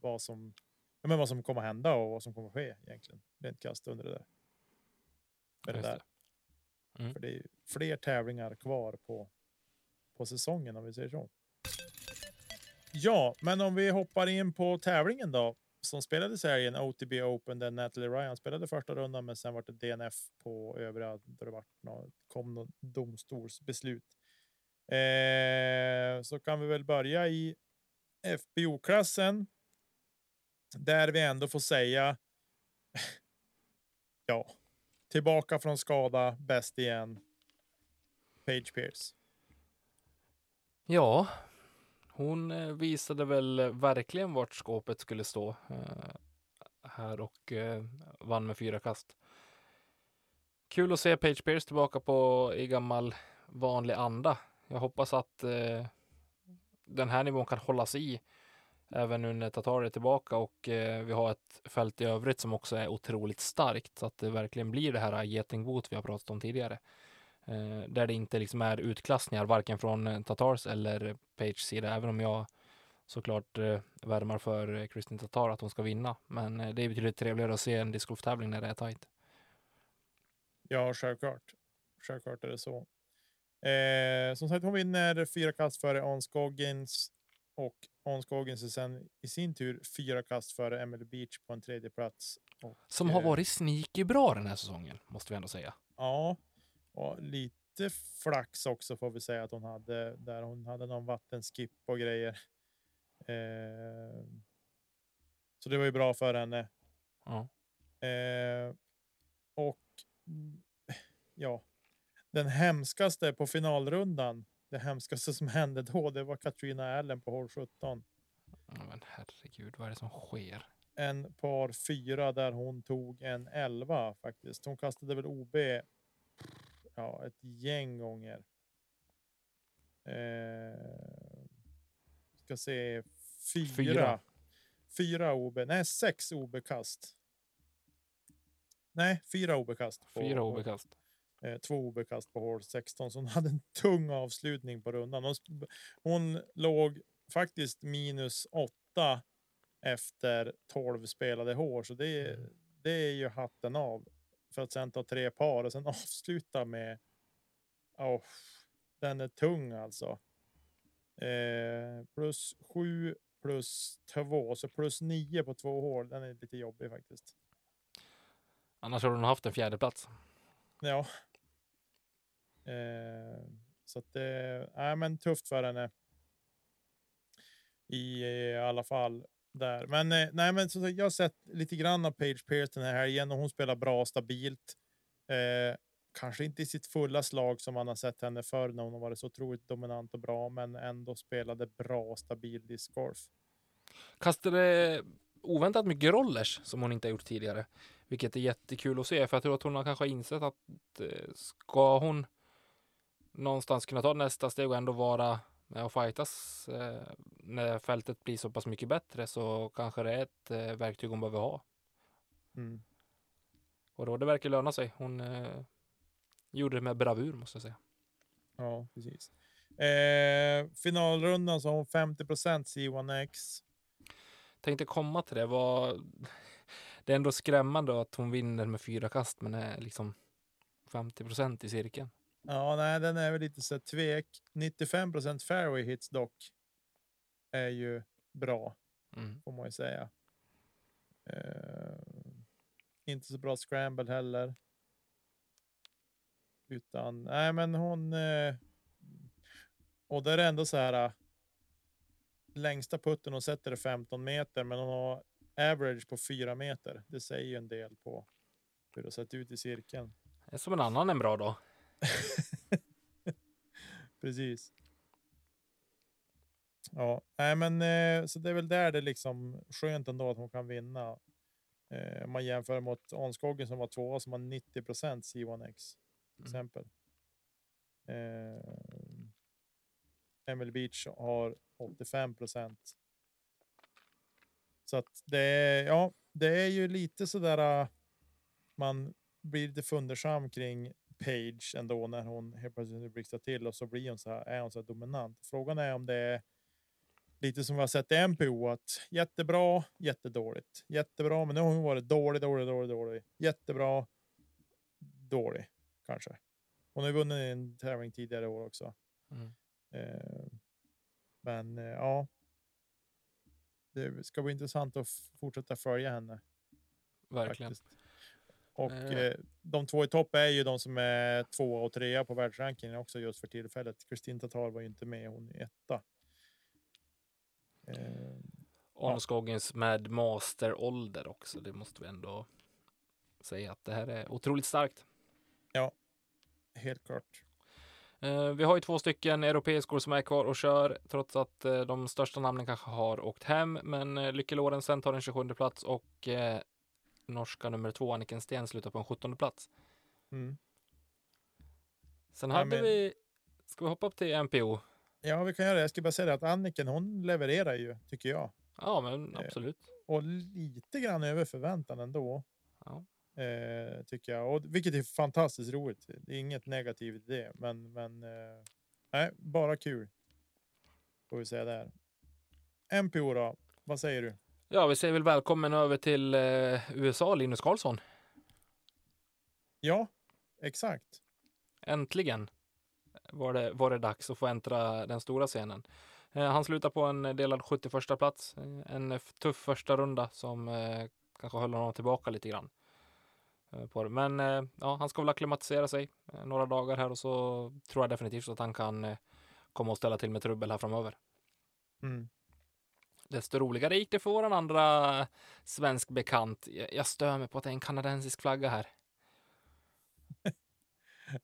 vad som ja, men vad som kommer hända och vad som kommer ske egentligen. Rent krasst under det där. Med det Just det. där. Mm. För det är fler tävlingar kvar på, på säsongen om vi säger så. Ja, men om vi hoppar in på tävlingen då som spelades i en OTB Open där Natalie Ryan spelade första rundan, men sen var det DNF på övriga då det var nå- kom något domstolsbeslut. Eh, så kan vi väl börja i FBO-klassen. Där vi ändå får säga. [LAUGHS] ja, tillbaka från skada, bäst igen. Page Pierce. Ja, hon eh, visade väl eh, verkligen vart skåpet skulle stå eh, här och eh, vann med fyra kast. Kul att se Page Pierce tillbaka på i gammal vanlig anda. Jag hoppas att eh, den här nivån kan hållas i även nu när Tatar är tillbaka och eh, vi har ett fält i övrigt som också är otroligt starkt så att det verkligen blir det här getingboet vi har pratat om tidigare. Eh, där det inte liksom är utklassningar varken från eh, Tatars eller Page sida, även om jag såklart eh, värmar för eh, Kristin Tatar att hon ska vinna. Men eh, det är betydligt trevligare att se en discgolftävling när det är tajt. Ja, självklart. Självklart är det så. Eh, som sagt, hon vinner fyra kast före On Scoggins och On Scoggins är sen i sin tur fyra kast före Emily Beach på en tredje plats. Och, Som har eh, varit sneaky bra den här säsongen, måste vi ändå säga. Ja, och lite flax också får vi säga att hon hade där. Hon hade någon vattenskip och grejer. Eh, så det var ju bra för henne. Ja. Eh, och ja, den hemskaste på finalrundan, det hemskaste som hände då, det var Katrina Allen på hål 17. Ja, Men herregud, vad är det som sker? En par fyra där hon tog en 11 faktiskt. Hon kastade väl OB ja, ett gäng gånger. Eh, ska se, fyra. Fyra. Fyra OB, nej sex OB-kast. Nej, fyra OB-kast. Fyra OB-kast. Två OB-kast på hål 16, så hon [LAUGHS] hade en tung avslutning på rundan. Hon, hon låg faktiskt minus åtta efter 12 spelade hål, så det, är- det är ju hatten av. För att sen ta tre par och sen [LAUGHS] avsluta med... Oh, den är tung alltså. Eh, plus sju plus två, så plus nio på två hål. Den är lite jobbig faktiskt. Annars har hon haft en fjärde plats. Ja. Eh, så att eh, det är men tufft för henne. I, eh, alla fall där. Men eh, nej, men så, jag har sett lite grann av Page Pierce den här helgen och hon spelar bra stabilt. Eh, kanske inte i sitt fulla slag som man har sett henne förr när hon har varit så otroligt dominant och bra, men ändå spelade bra stabil discgolf. Kastade eh, oväntat mycket rollers som hon inte har gjort tidigare. Vilket är jättekul att se för jag tror att hon har kanske insett att eh, ska hon någonstans kunna ta nästa steg och ändå vara med och fightas eh, när fältet blir så pass mycket bättre så kanske det är ett eh, verktyg hon behöver ha. Mm. Och då det verkar löna sig. Hon eh, gjorde det med bravur måste jag säga. Ja, precis. Eh, finalrundan så har hon 50 C1X. Tänkte komma till det. Var... [LAUGHS] Det är ändå skrämmande att hon vinner med fyra kast men är liksom 50 procent i cirkeln. Ja, nej, den är väl lite så tvek. 95 fairway hits dock. Är ju bra Mm. får man ju säga. Eh, inte så bra scramble heller. Utan nej, men hon. Eh, och där är det ändå så här. eh, Längsta putten hon sätter är 15 meter, men hon har average på 4 meter. Det säger ju en del på hur det sett ut i cirkeln. Det är som en annan en bra dag. [LAUGHS] Precis. Ja, nej, men eh, så det är väl där det liksom skönt ändå att hon kan vinna. Eh, om man jämför mot Onskogen som var tvåa som har 90 C1X till Mm. exempel. Emily Beach har 85% Så att det är, ja, det är ju lite sådär. äh, Man blir lite fundersam kring Page ändå när hon helt plötsligt blixtrar till och så blir hon så här, är hon så här dominant. Frågan är om det är lite som vi har sett i MPO att jättebra, jättedåligt, jättebra, men nu har hon varit dålig, dålig, dålig, dålig, jättebra, dålig kanske. Hon har vunnit en tävling tidigare år också. Mm. Eh, men eh, ja. Det ska bli intressant att fortsätta följa henne. Verkligen. Faktiskt. Och Eh. de två i topp är ju de som är tvåa och trea på världsrankingen också just för tillfället. Kristin Tatar var ju inte med, hon är etta. Eh, Arneskogens med masterålder också. Det måste vi ändå säga att det här är otroligt starkt. helt klart. Eh, vi har ju två stycken europeiskor som är kvar och kör trots att eh, de största namnen kanske har åkt hem. Men eh, Lykke Lorentzen tar en 27 plats och norska nummer två Anniken Sten slutar på en 17 plats. Mm. Sen Ja, hade men- vi, ska vi hoppa upp till MPO? Ja, vi kan göra det. Jag ska bara säga det att Anniken, hon levererar ju, tycker jag. Ja, men Eh, absolut. Och lite grann över förväntan ändå. Ja. Eh, tycker jag. Och, vilket är fantastiskt roligt. Det är inget negativt i det. Men, men eh, nej, bara kul. Får vi säga där. MPO då? Vad säger du? Ja, vi säger väl välkommen över till eh, USA, Linus Karlsson. Ja, exakt. Äntligen var det, var det dags att få äntra den stora scenen. Eh, han slutar på en delad 71 plats. Eh, en tuff första runda som eh, kanske höll honom tillbaka lite grann. På det. Men ja, han ska väl acklimatisera sig några dagar här och så tror jag definitivt att han kan komma och ställa till med trubbel här framöver. Mm. Desto roligare gick det för vår andra svensk bekant. Jag stör mig på att det är en kanadensisk flagga här. [LAUGHS]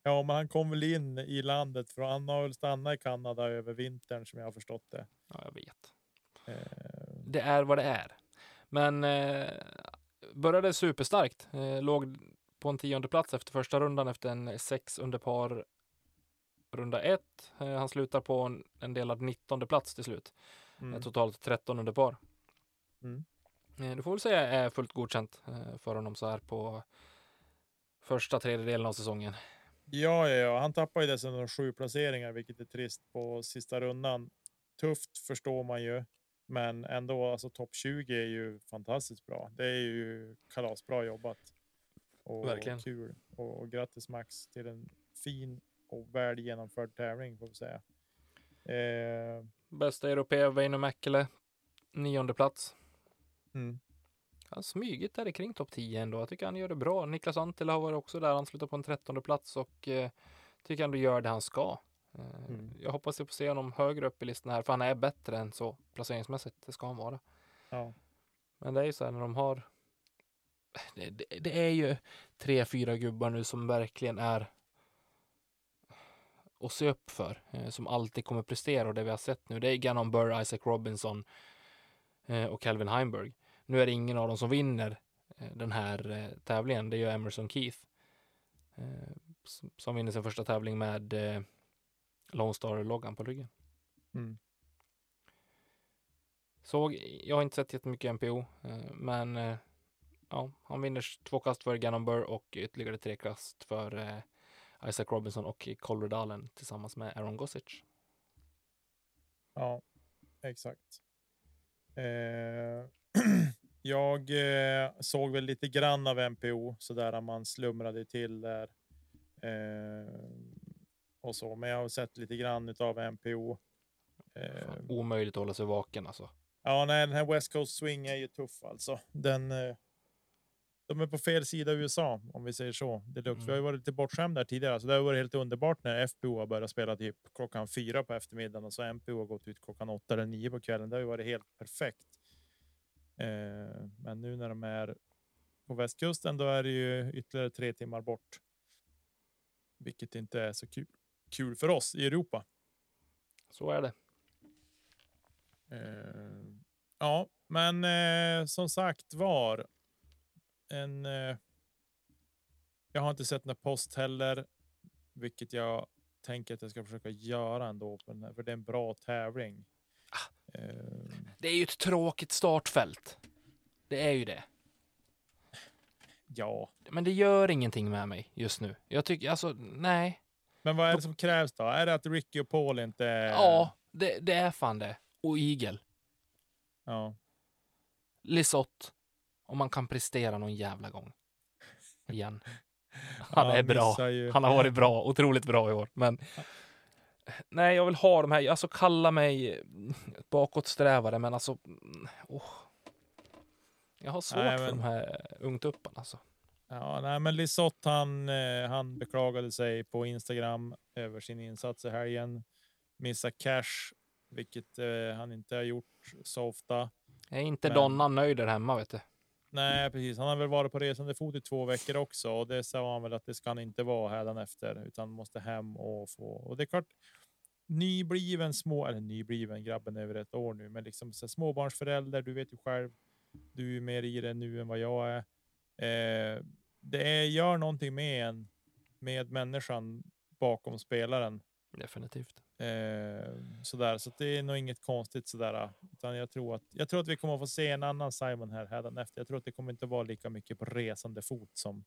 Ja, men han kom väl in i landet för han har väl stannat i Kanada över vintern som jag har förstått det. Ja, jag vet. Eh. Det är vad det är. Men eh, började superstarkt. Eh, låg på en tionde plats efter första rundan efter en sex under par runda ett. Eh, han slutar på en, en delad 19 plats till slut. Mm. Totalt 13 under par. Mm. Eh, det får väl säga är fullt godkänt eh, för honom så här på första tredjedelen av säsongen. Ja, ja, ja. han tappar ju dessutom sju placeringar, vilket är trist på sista rundan. Tufft förstår man ju, men ändå alltså topp 20 är ju fantastiskt bra. Det är ju kalasbra jobbat. Och Verkligen. kul. Och, och grattis Max till en fin och väl genomförd tävling får vi säga. Eh, Bästa europé Väinö Mäkelä, nionde plats. Mm. Han smugit där kring topp 10 ändå. Jag tycker han gör det bra. Niklas Antila har varit också där. Han slutar på en trettonde plats och eh, tycker ändå gör det han ska. Eh, mm. Jag hoppas att få se honom högre upp i listan här, för han är bättre än så placeringsmässigt. Det ska han vara. Ja. Men det är ju så här när de har. Det, det, det är ju tre, fyra gubbar nu som verkligen är att se upp för, eh, som alltid kommer prestera och det vi har sett nu, det är Gannon Burr, Isaac Robinson eh, och Calvin Heimberg. Nu är det ingen av dem som vinner eh, den här tävlingen. Det är ju Emerson Keith som vinner sin första tävling med Lone Star-loggan på ryggen. Mm. Såg, jag har inte sett jättemycket NPO, men ja, han vinner två kast för Gannon Burr och ytterligare tre kast för Isaac Robinson och Colrad Allen tillsammans med Aaron Gossage. Ja, exakt. Eh, [CLEARS THROAT] jag eh, såg väl lite grann av MPO så där man slumrade till där. Eh, och så, men jag har sett lite grann av MPO. Eh, omöjligt att hålla sig vaken alltså. Ja, nej, den här West Coast Swing är ju tuff alltså. Den. De är på fel sida USA om vi säger så. Deluxe. Mm. Vi har ju varit lite bortskämda tidigare, så det har varit helt underbart när FPO har börjat spela typ klockan fyra på eftermiddagen och så MPO har gått ut klockan åtta eller nio på kvällen. Det har ju varit helt perfekt. Eh, men nu när de är på västkusten, då är det ju ytterligare tre timmar bort. Vilket inte är så kul, kul för oss i Europa. Så är det. Eh, ja, men eh, som sagt var. En. Eh, jag har inte sett någon post heller, vilket jag tänker att jag ska försöka göra ändå, på den här, för det är en bra tävling. Ehm. Det är ju ett tråkigt startfält. Det är ju det. Ja. Men det gör ingenting med mig just nu. Jag tycker alltså, nej. Men vad är det som krävs då? Är det att Ricky och Paul inte... Ja, det, det är fan det. Och Igel. Ja. Lisott. Om man kan prestera någon jävla gång. Igen. [LAUGHS] Han är bra. Han har varit bra, [LAUGHS] otroligt bra i år. Men Nej, jag vill ha de här. Alltså kalla mig bakåtsträvare, men alltså. Oh. Jag har svårt nej, men... för de här ungtupparna alltså. Ja, nej, men Lisott, han, eh, han beklagade sig på Instagram över sin insats i helgen. Missa cash, vilket eh, han inte har gjort så ofta. Är inte men... Donna nöjd där hemma, vet du? Nej, precis. Han har väl varit på resande fot i två veckor också och det sa han väl att det ska han inte vara här efter utan måste hem och få. Och det är klart, nybliven små eller nybliven grabben över ett år nu, men liksom så småbarnsförälder. Du vet ju själv. Du är mer i det nu än vad jag är. Eh, det är, gör någonting med en med människan bakom spelaren. Definitivt. Eh, sådär, så det är nog inget konstigt sådär, utan jag tror att jag tror att vi kommer att få se en annan Simon här hädanefter. Jag tror att det kommer inte vara lika mycket på resande fot som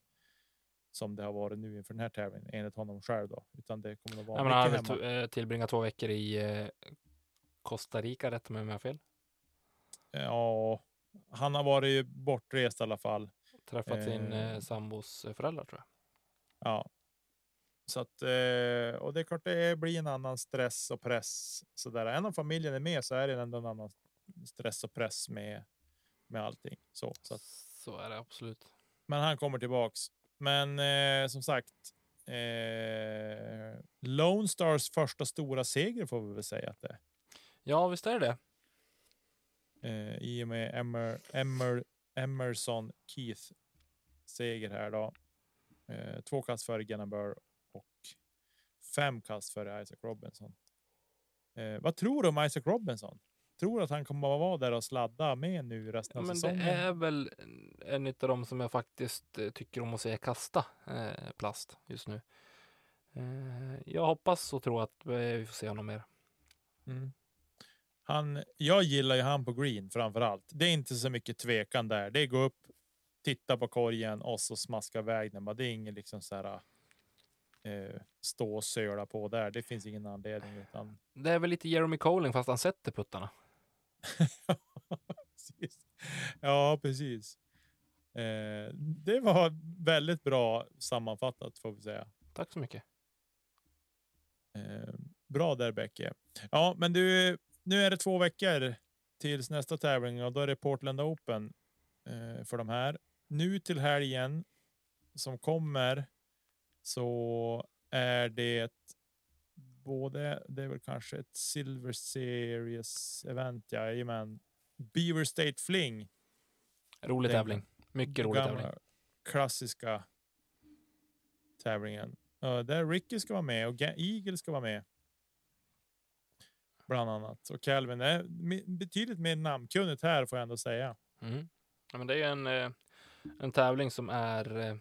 som det har varit nu inför den här tävlingen enligt honom själv då, utan det kommer att vara. Men han har eh, tillbringat två veckor i eh, Costa Rica, rätt med om jag har fel? Ja, han har varit bortrest i alla fall. Träffat sin eh, sambos föräldrar tror jag. Ja, Så att, eh, och det är klart det blir en annan stress och press. Så där. Även om familjen är med så är det ändå en annan stress och press med, med allting. Så, så, att, Så är det absolut. men han kommer tillbaks. Men eh, som sagt, eh, Lone Stars första stora seger får vi väl säga att det är. Ja, visst är det eh, i och med Emer, Emer, Emerson Keith seger här då. Eh, två kast före och fem kast före Isaac Robinson. Eh, vad tror du om Isaac Robinson? Tror du att han kommer att vara där och sladda med nu resten Ja, av men det säsongen? är väl en av dem som jag faktiskt eh, tycker om att se kasta eh, plast just nu. Eh, jag hoppas och tror att eh, vi får se honom mer. Mm. Han, jag gillar ju han på green framför allt. Det är inte så mycket tvekan där. Det är gå upp, titta på korgen och så smaska iväg den. Det är ingen liksom så här. Eh, stå och söla på där. Det finns ingen anledning utan. Det är väl lite Jeremy Colling fast han sätter puttarna. [LAUGHS] precis. Ja, precis. Eh, det var väldigt bra sammanfattat får vi säga. Tack så mycket. Eh, bra där Becke. Ja, men du, nu är det två veckor tills nästa tävling och då är det Portland Open eh, för de här. Nu till helgen som kommer så är det både, det är väl kanske ett Silver Series event, jajamän. Beaver State Fling. Rolig Den tävling. Mycket rolig tävling. klassiska tävlingen. Ja, där Ricky ska vara med och Eagle ska vara med. Bland annat. Och Calvin är betydligt mer namnkunnigt här får jag ändå säga. Mm. Ja, men det är en, eh, en tävling som är eh,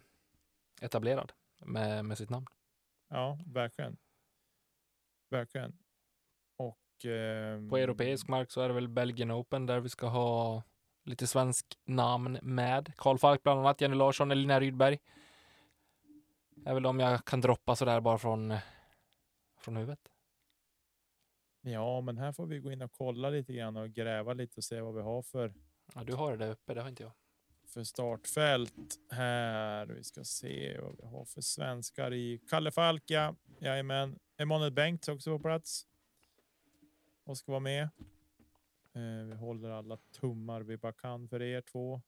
etablerad med, med sitt namn. Ja, verkligen. Verkligen. Och. ehm, På europeisk mark så är det väl Belgian Open där vi ska ha lite svensk namn med. Karl Falk bland annat, Jenny Larsson, Elina Rydberg. är väl om jag kan droppa sådär bara från, eh, från huvudet. Ja, men här får vi gå in och kolla lite grann och gräva lite och se vad vi har för Ja, du har det där uppe, det har inte jag för startfält här. Vi ska se vad vi har för svenskar i Kalle Falk. Ja, jajamän. Emanuel Bengt också på plats. Och ska vara med. Eh, vi håller alla tummar vi bara kan för er två.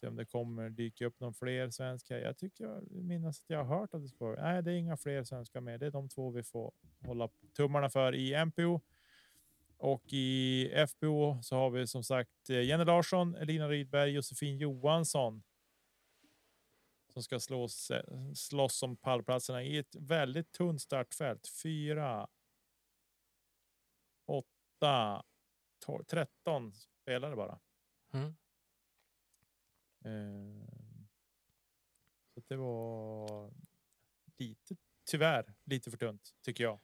Se om det kommer dyka upp någon fler svenskar. Jag tycker jag minns att jag har hört att det ska vara. Nej, det är inga fler svenskar med. Det är de två vi får hålla tummarna för i MPO. Och i FBO så har vi som sagt eh, Jenny Larsson, Elina Rydberg, Josefin Johansson. Som ska slås, eh, slåss om pallplatserna i ett väldigt tunt startfält. Fyra, åtta, tolv, tretton spelare bara. Mm. Eh, Så det var lite, tyvärr, lite för tunt tycker jag.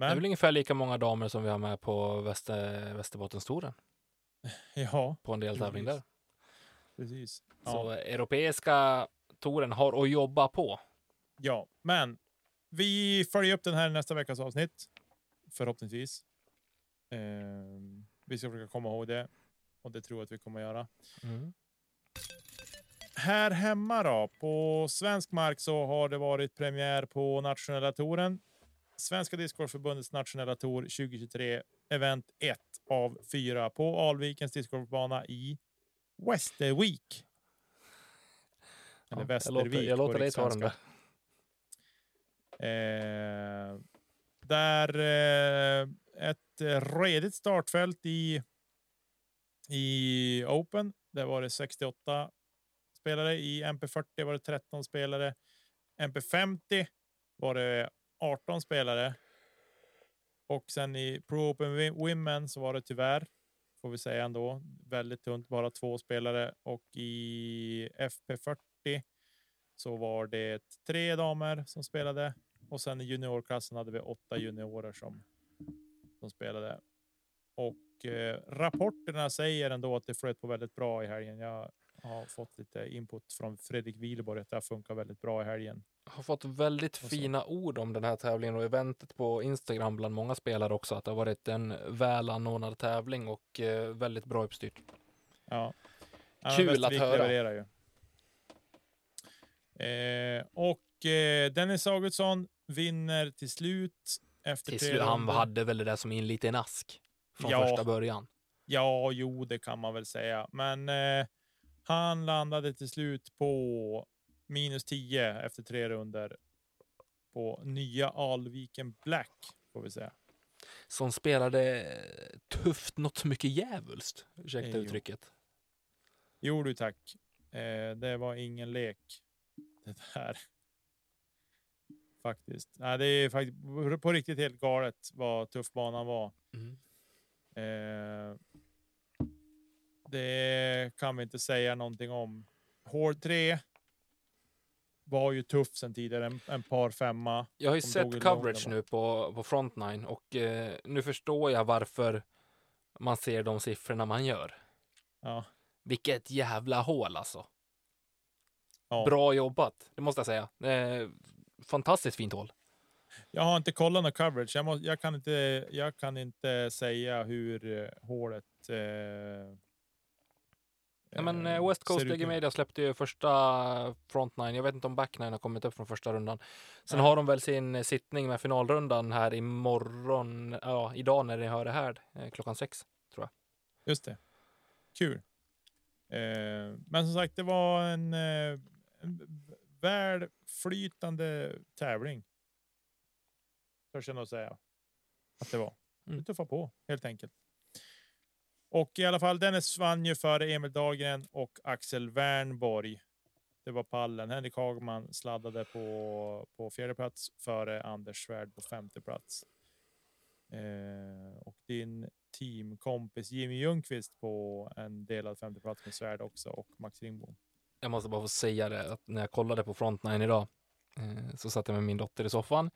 Det är Men väl ungefär lika många damer som vi har med på Väster, Västerbottenstouren [LAUGHS] ja, på en deltävling där. precis. Så Ja. europeiska touren har att jobba på. Ja, men vi följer upp den här nästa veckas avsnitt. Förhoppningsvis. Ehm, vi ska försöka komma ihåg det och det tror jag att vi kommer att göra. Mm. Här hemma då, på svensk mark så har det varit premiär på nationella touren. Svenska discgolfförbundets nationella tour 2023, event 1 av 4 på Alvikens discgolfbana i Västervik. Eller Ja, jag Västervik. låter, jag låter dig ta den. Eh, där eh, ett redigt startfält i, i Open. Där var det 68 spelare. I MP40 var det 13 spelare. MP50 var det 18 spelare. Och sen i Pro Open Women så var det tyvärr, får vi säga ändå, väldigt tunt, bara två spelare. Och i FP40 så var det tre damer som spelade och sen i juniorklassen hade vi åtta juniorer som, som spelade. Och eh, rapporterna säger ändå att det flöt på väldigt bra i helgen. Jag har fått lite input från Fredrik Wihlborg att det har funkat väldigt bra i helgen har fått väldigt fina ord om den här tävlingen och eventet på Instagram bland många spelare också. Att det har varit en väl anordnad tävling och eh, väldigt bra uppstyrt. Ja. Kul att höra. ju. Eh, och eh, Dennis Augustsson vinner till slut. Efter Till slut, han hade väl det där som i en liten ask från Ja. första början. Ja, jo, det kan man väl säga. Men eh, han landade till slut på minus 10 efter tre runder på nya Alviken Black, får vi säga. Som spelade tufft något mycket djävulskt. Ursäkta Eh, jo. uttrycket. Jo du tack. Eh, det var ingen lek. Det där. Faktiskt. Nej, det är faktiskt på riktigt helt galet vad tuff banan var. Mm. Eh, det kan vi inte säga någonting om. Hål 3 var ju tuff sen tidigare, en, en par femma. Jag har ju sett coverage nu på, på Frontline och eh, nu förstår jag varför man ser de siffrorna man gör. Ja, Vilket jävla hål alltså. ja. Bra jobbat, det måste jag säga. Eh, fantastiskt fint hål. Jag har inte kollat någon coverage. Jag, må, jag, kan, inte, jag kan inte säga hur eh, hålet... Eh, Ja, men eh, eh, West Coast DG. Media släppte ju första Frontline. Jag vet inte om Backnine har kommit upp från första rundan. Sen Nej. har de väl sin eh, sittning med finalrundan här imorgon, ja idag när ni hör det här, klockan sex. Just det. Kul. Eh, men som sagt, det var en, en väl flytande tävling. Törs jag nog säga att det var. Mm. Vi tuffade på helt enkelt. Och i alla fall, Dennis vann ju före Emil Dahlgren och Axel Wernborg. Det var pallen. Henrik Hagman sladdade på, på fjärde plats före Anders Svärd på femte plats. Eh, och din teamkompis Jimmy Ljungqvist på en delad femte plats med Svärd också och Max Ringbom. Jag måste bara få säga det att när jag kollade på Frontline idag eh, så satt jag med min dotter i soffan eh,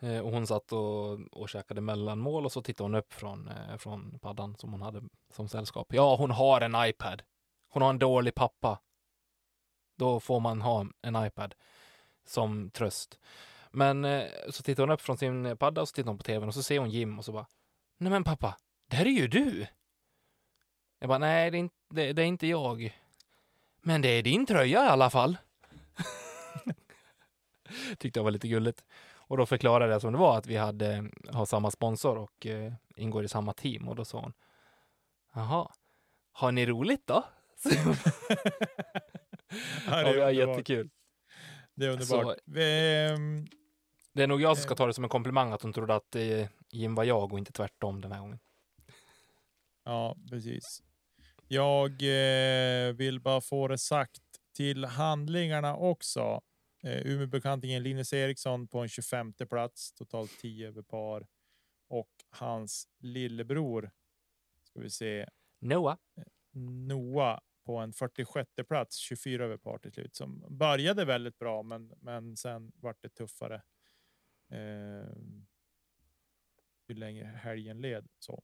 Eh, och hon satt och, och käkade mellanmål och så tittade hon upp från, eh, från paddan som hon hade som sällskap. Ja, hon har en iPad. Hon har en dålig pappa. Då får man ha en iPad som tröst. Men eh, så tittar hon upp från sin padda och så tittar hon på tvn och så ser hon Jim och så bara Nej men pappa, det här är ju du! Jag bara, nej det är inte, det, det är inte jag. Men det är din tröja i alla fall. [LAUGHS] Tyckte jag var lite gulligt. Och då förklarade jag som det var att vi hade, har samma sponsor och eh, ingår i samma team. Och då sa hon, jaha, har ni roligt då? [LAUGHS] Ja, ja, vi har underbart. jättekul. Det är underbart. Ehm, Det är nog jag som ska ta det som en komplimang att hon trodde att eh, Jim var jag och inte tvärtom den här gången. Ja, precis. Jag eh, vill bara få det sagt till handlingarna också. Eh, Umeåbekantingen Linus Eriksson på en 25 plats, totalt 10 över par. Och hans lillebror, ska vi se, Noah. Noah på en 46 plats, 24 över par till slut, som började väldigt bra, men, men sen vart det tuffare. Eh, ju längre helgen led. Så.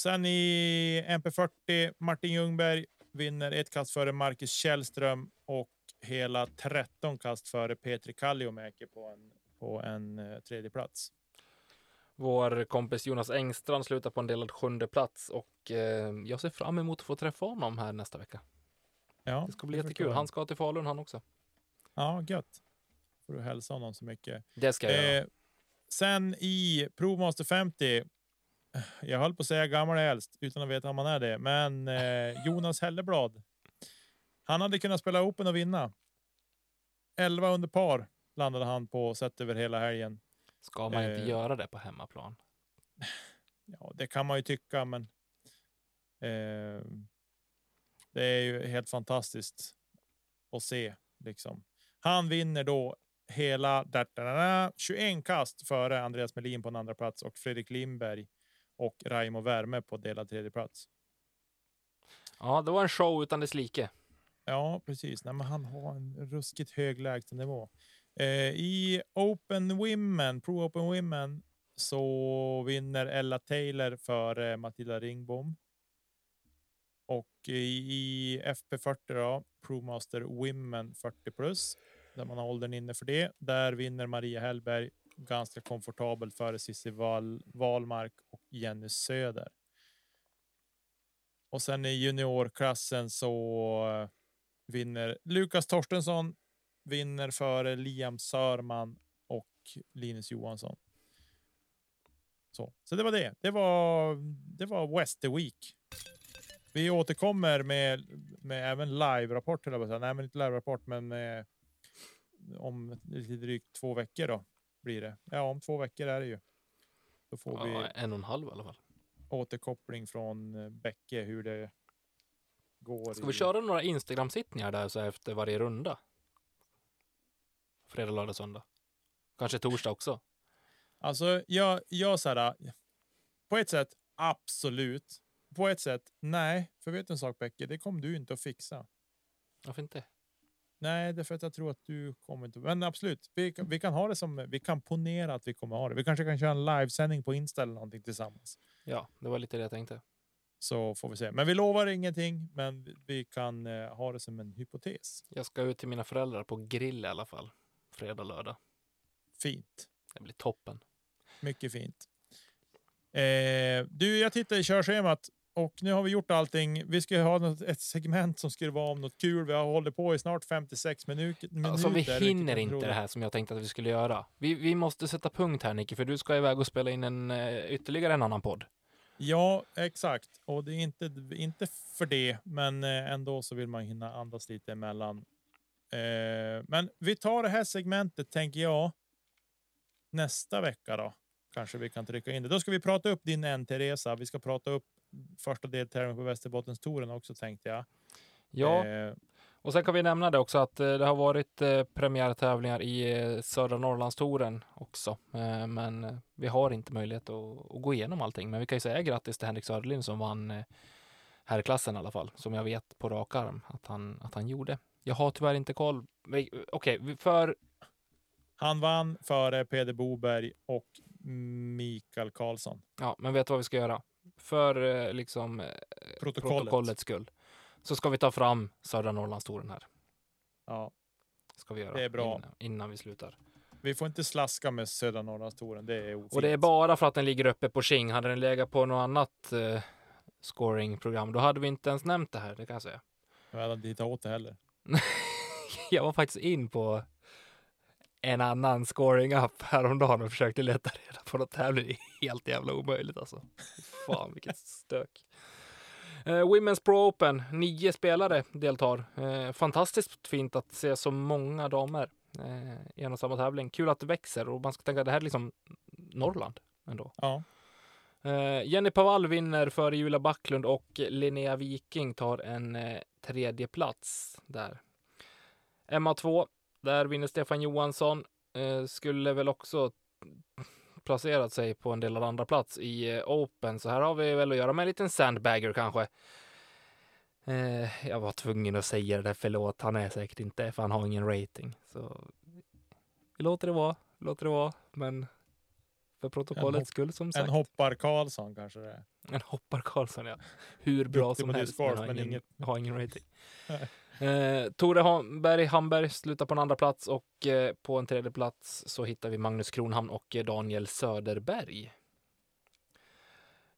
Sen i MP40, Martin Ljungberg vinner ett kast före Marcus Källström och hela 13 kast före Petri Kalliomäki på en, på en eh, tredje plats. Vår kompis Jonas Engstrand slutar på en delad sjunde plats och eh, jag ser fram emot att få träffa honom här nästa vecka. Ja, Det ska bli jättekul. Han ska till Falun han också. Ja, gött. Får du hälsa honom så mycket. Det ska jag göra. Eh, sen i Provmaster 50. Jag höll på att säga gammal är äldst utan att veta om han är det, men eh, Jonas Helleblad. Han hade kunnat spela Open och vinna. 11 under par landade han på sett över hela helgen. Ska man inte eh, göra det på hemmaplan? [LAUGHS] Ja, det kan man ju tycka, men. Eh, det är ju helt fantastiskt att se liksom. Han vinner då hela da, da, da, da, 21 kast före Andreas Melin på en andra plats och Fredrik Lindberg och Raimo Värme på delad tredje plats. Ja, det var en show utan dess like. Ja, precis. Nej, men han har en ruskigt hög lägstanivå. Eh, I Open Women, Pro Open Women, så vinner Ella Taylor för eh, Matilda Ringbom. Och i, i FP40 då, Pro Master Women 40 plus, där man har åldern inne för det. Där vinner Maria Hellberg ganska komfortabelt före Cissi Wall, Wahlmark och Jenny Söder. Och sen i juniorklassen så eh, vinner Lukas Torstensson vinner före Liam Sörman och Linus Johansson. Så, så det var det. Det var, det var West the Week. Vi återkommer med, med även live-rapport, eller vad Nej, men inte live-rapport, men med, om lite drygt två veckor då blir det. Ja, om två veckor är det ju. Då får vi Ja, en och en halv i alla fall. återkoppling från eh, Bäcke hur det går. Ska vi i- köra några Instagram-sittningar där så efter varje runda? Fredag, lördag, söndag. Kanske torsdag också. Alltså, jag, jag så här, på ett sätt absolut. På ett sätt nej, för vet du en sak Bäcke, det kommer du inte att fixa. Varför inte? Nej, det är för att jag tror att du kommer inte. Men absolut, vi, kan- vi kan ha det som vi kan ponera att vi kommer ha det. Vi kanske kan köra en livesändning på Insta eller någonting tillsammans. Ja, det var lite det jag tänkte. Så får vi se. Men vi lovar ingenting, men vi- kan eh, ha det som en hypotes. Jag ska ut till mina föräldrar på grill i alla fall. Fredag, lördag. Fint. Det blir toppen. Mycket fint. Eh, du, jag tittar i körschemat och nu har vi gjort allting. Vi ska ha något, ett segment som skulle vara om något kul. Vi har hållit på i snart 56 minuter. minuter Alltså vi hinner inte det här som jag tänkte att vi skulle göra. Vi, vi måste sätta punkt här Nicke, för du ska iväg och spela in en, eh, ytterligare en annan podd. Ja, exakt. Och det är inte, inte för det, men eh, ändå så vill man hinna andas lite emellan. Eh, men vi tar det här segmentet, tänker jag, nästa vecka då. Kanske vi kan trycka in det. Då ska vi prata upp din NT-resa. Vi ska prata upp första deltävlingen på Västerbottenstouren också, tänkte jag. Ja, Eh, och sen kan vi nämna det också att eh, det har varit eh, premiärtävlingar i eh, södra Norrlandstouren också. Men vi har inte möjlighet att, gå igenom allting. Men vi kan ju säga grattis till Henrik Söderlind som vann herrklassen i alla fall. Som jag vet på rak arm att han, att han gjorde. Jag har tyvärr inte koll. Okej, vi- för han vann före Peder Boberg och Mikael Karlsson. Ja, men vet du vad vi ska göra? För liksom Protokollet. protokollets skull. Så ska vi ta fram södra Norrlandstouren här. Ja, Ska vi göra. Det är bra. Innan, innan vi slutar. vi får inte slaska med södra Norrlandstouren. Det är ofint. Och det är bara för att den ligger uppe på King. Hade den legat på något annat eh, scoringprogram, då hade vi inte ens nämnt det här. Det kan jag säga. Jag hade inte hittat åt det heller. [LAUGHS] Jag var faktiskt in på en annan scoring-app häromdagen och försökte leta reda på något tävling. Helt jävla omöjligt alltså. Fan vilket stök. Eh, Women's Pro Open, nio spelare deltar. Eh, fantastiskt fint att se så många damer eh, i en och samma tävling. Kul att det växer och man ska tänka att det här är liksom Norrland ändå. Ja, Jenny Pavall vinner före Julia Backlund och Linnea Viking tar en tredje plats där. MA2, där vinner Stefan Johansson. Skulle väl också placerat sig på en del av andra plats i eh, Open. Så här har vi väl att göra med en liten sandbagger kanske. Eh, jag var tvungen att säga det där, förlåt. Han är säkert inte, för han har ingen rating. Så vi låter det vara, vi låter det vara. Men för protokollets skull som sagt. en hoppar Karlsson kanske det är. En hoppar Karlsson, ja. Hur bra som helst, men har men ingen, har ingen rating. [LAUGHS] eh, Tore Hamberg, Hamberg slutar på en andra plats och eh, på en tredje plats så hittar vi Magnus Kronhamn och eh, Daniel Söderberg.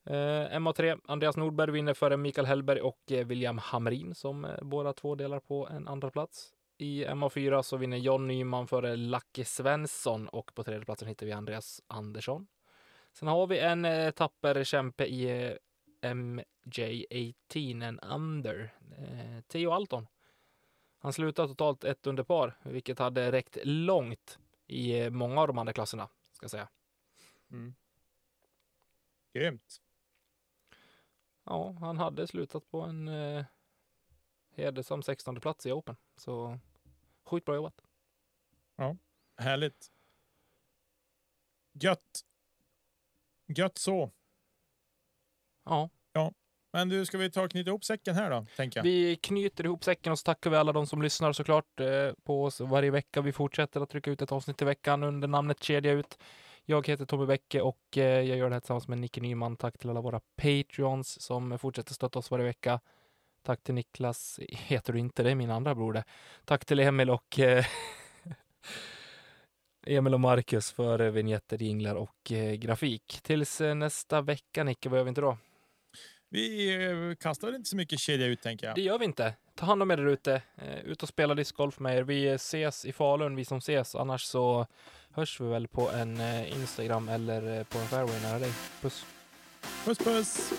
Eh, MA3, Andreas Nordberg vinner före Mikael Hellberg och eh, William Hamrin som eh, båda två delar på en andra plats. I MA4 så vinner John Nyman före Lacke Svensson och på tredje platsen hittar vi Andreas Andersson. Sen har vi en eh, tapper kämpe i eh, MJ18 en under, eh, Theo Alton. Han slutade totalt ett under par, vilket hade räckt långt i eh, många av de andra klasserna, ska jag säga. Mm. Grymt. Ja, han hade slutat på en eh, hedersam 16 plats i Open, så sjukt bra jobbat. Härligt. Gött. Gött så. Ja, men du, ska vi ta och knyta ihop säcken här då, tänker jag. vi knyter ihop säcken och så tackar vi alla de som lyssnar såklart eh, på oss varje vecka. Vi fortsätter att trycka ut ett avsnitt i veckan under namnet Kedja ut. Jag heter Tommy Bäcke och eh, jag gör det här tillsammans med Nicke Nyman. Tack till alla våra Patreons som fortsätter stötta oss varje vecka. Tack till Niklas, heter du inte, det är min andra bror det. Tack till Emil och eh, [LAUGHS] Emil och Marcus för vinjetter, vignetter, jinglar och eh, grafik. Tills eh, nästa vecka Nicke, vad gör vi inte då? Vi eh, kastar inte så mycket kedja ut, tänker jag. Det gör vi inte. ta hand om er där ute. Eh, ut och spela discgolf med er. Vi ses i Falun, vi som ses. Annars så hörs vi väl på en eh, Instagram eller eh, på en fairway nära dig. Puss! Puss puss!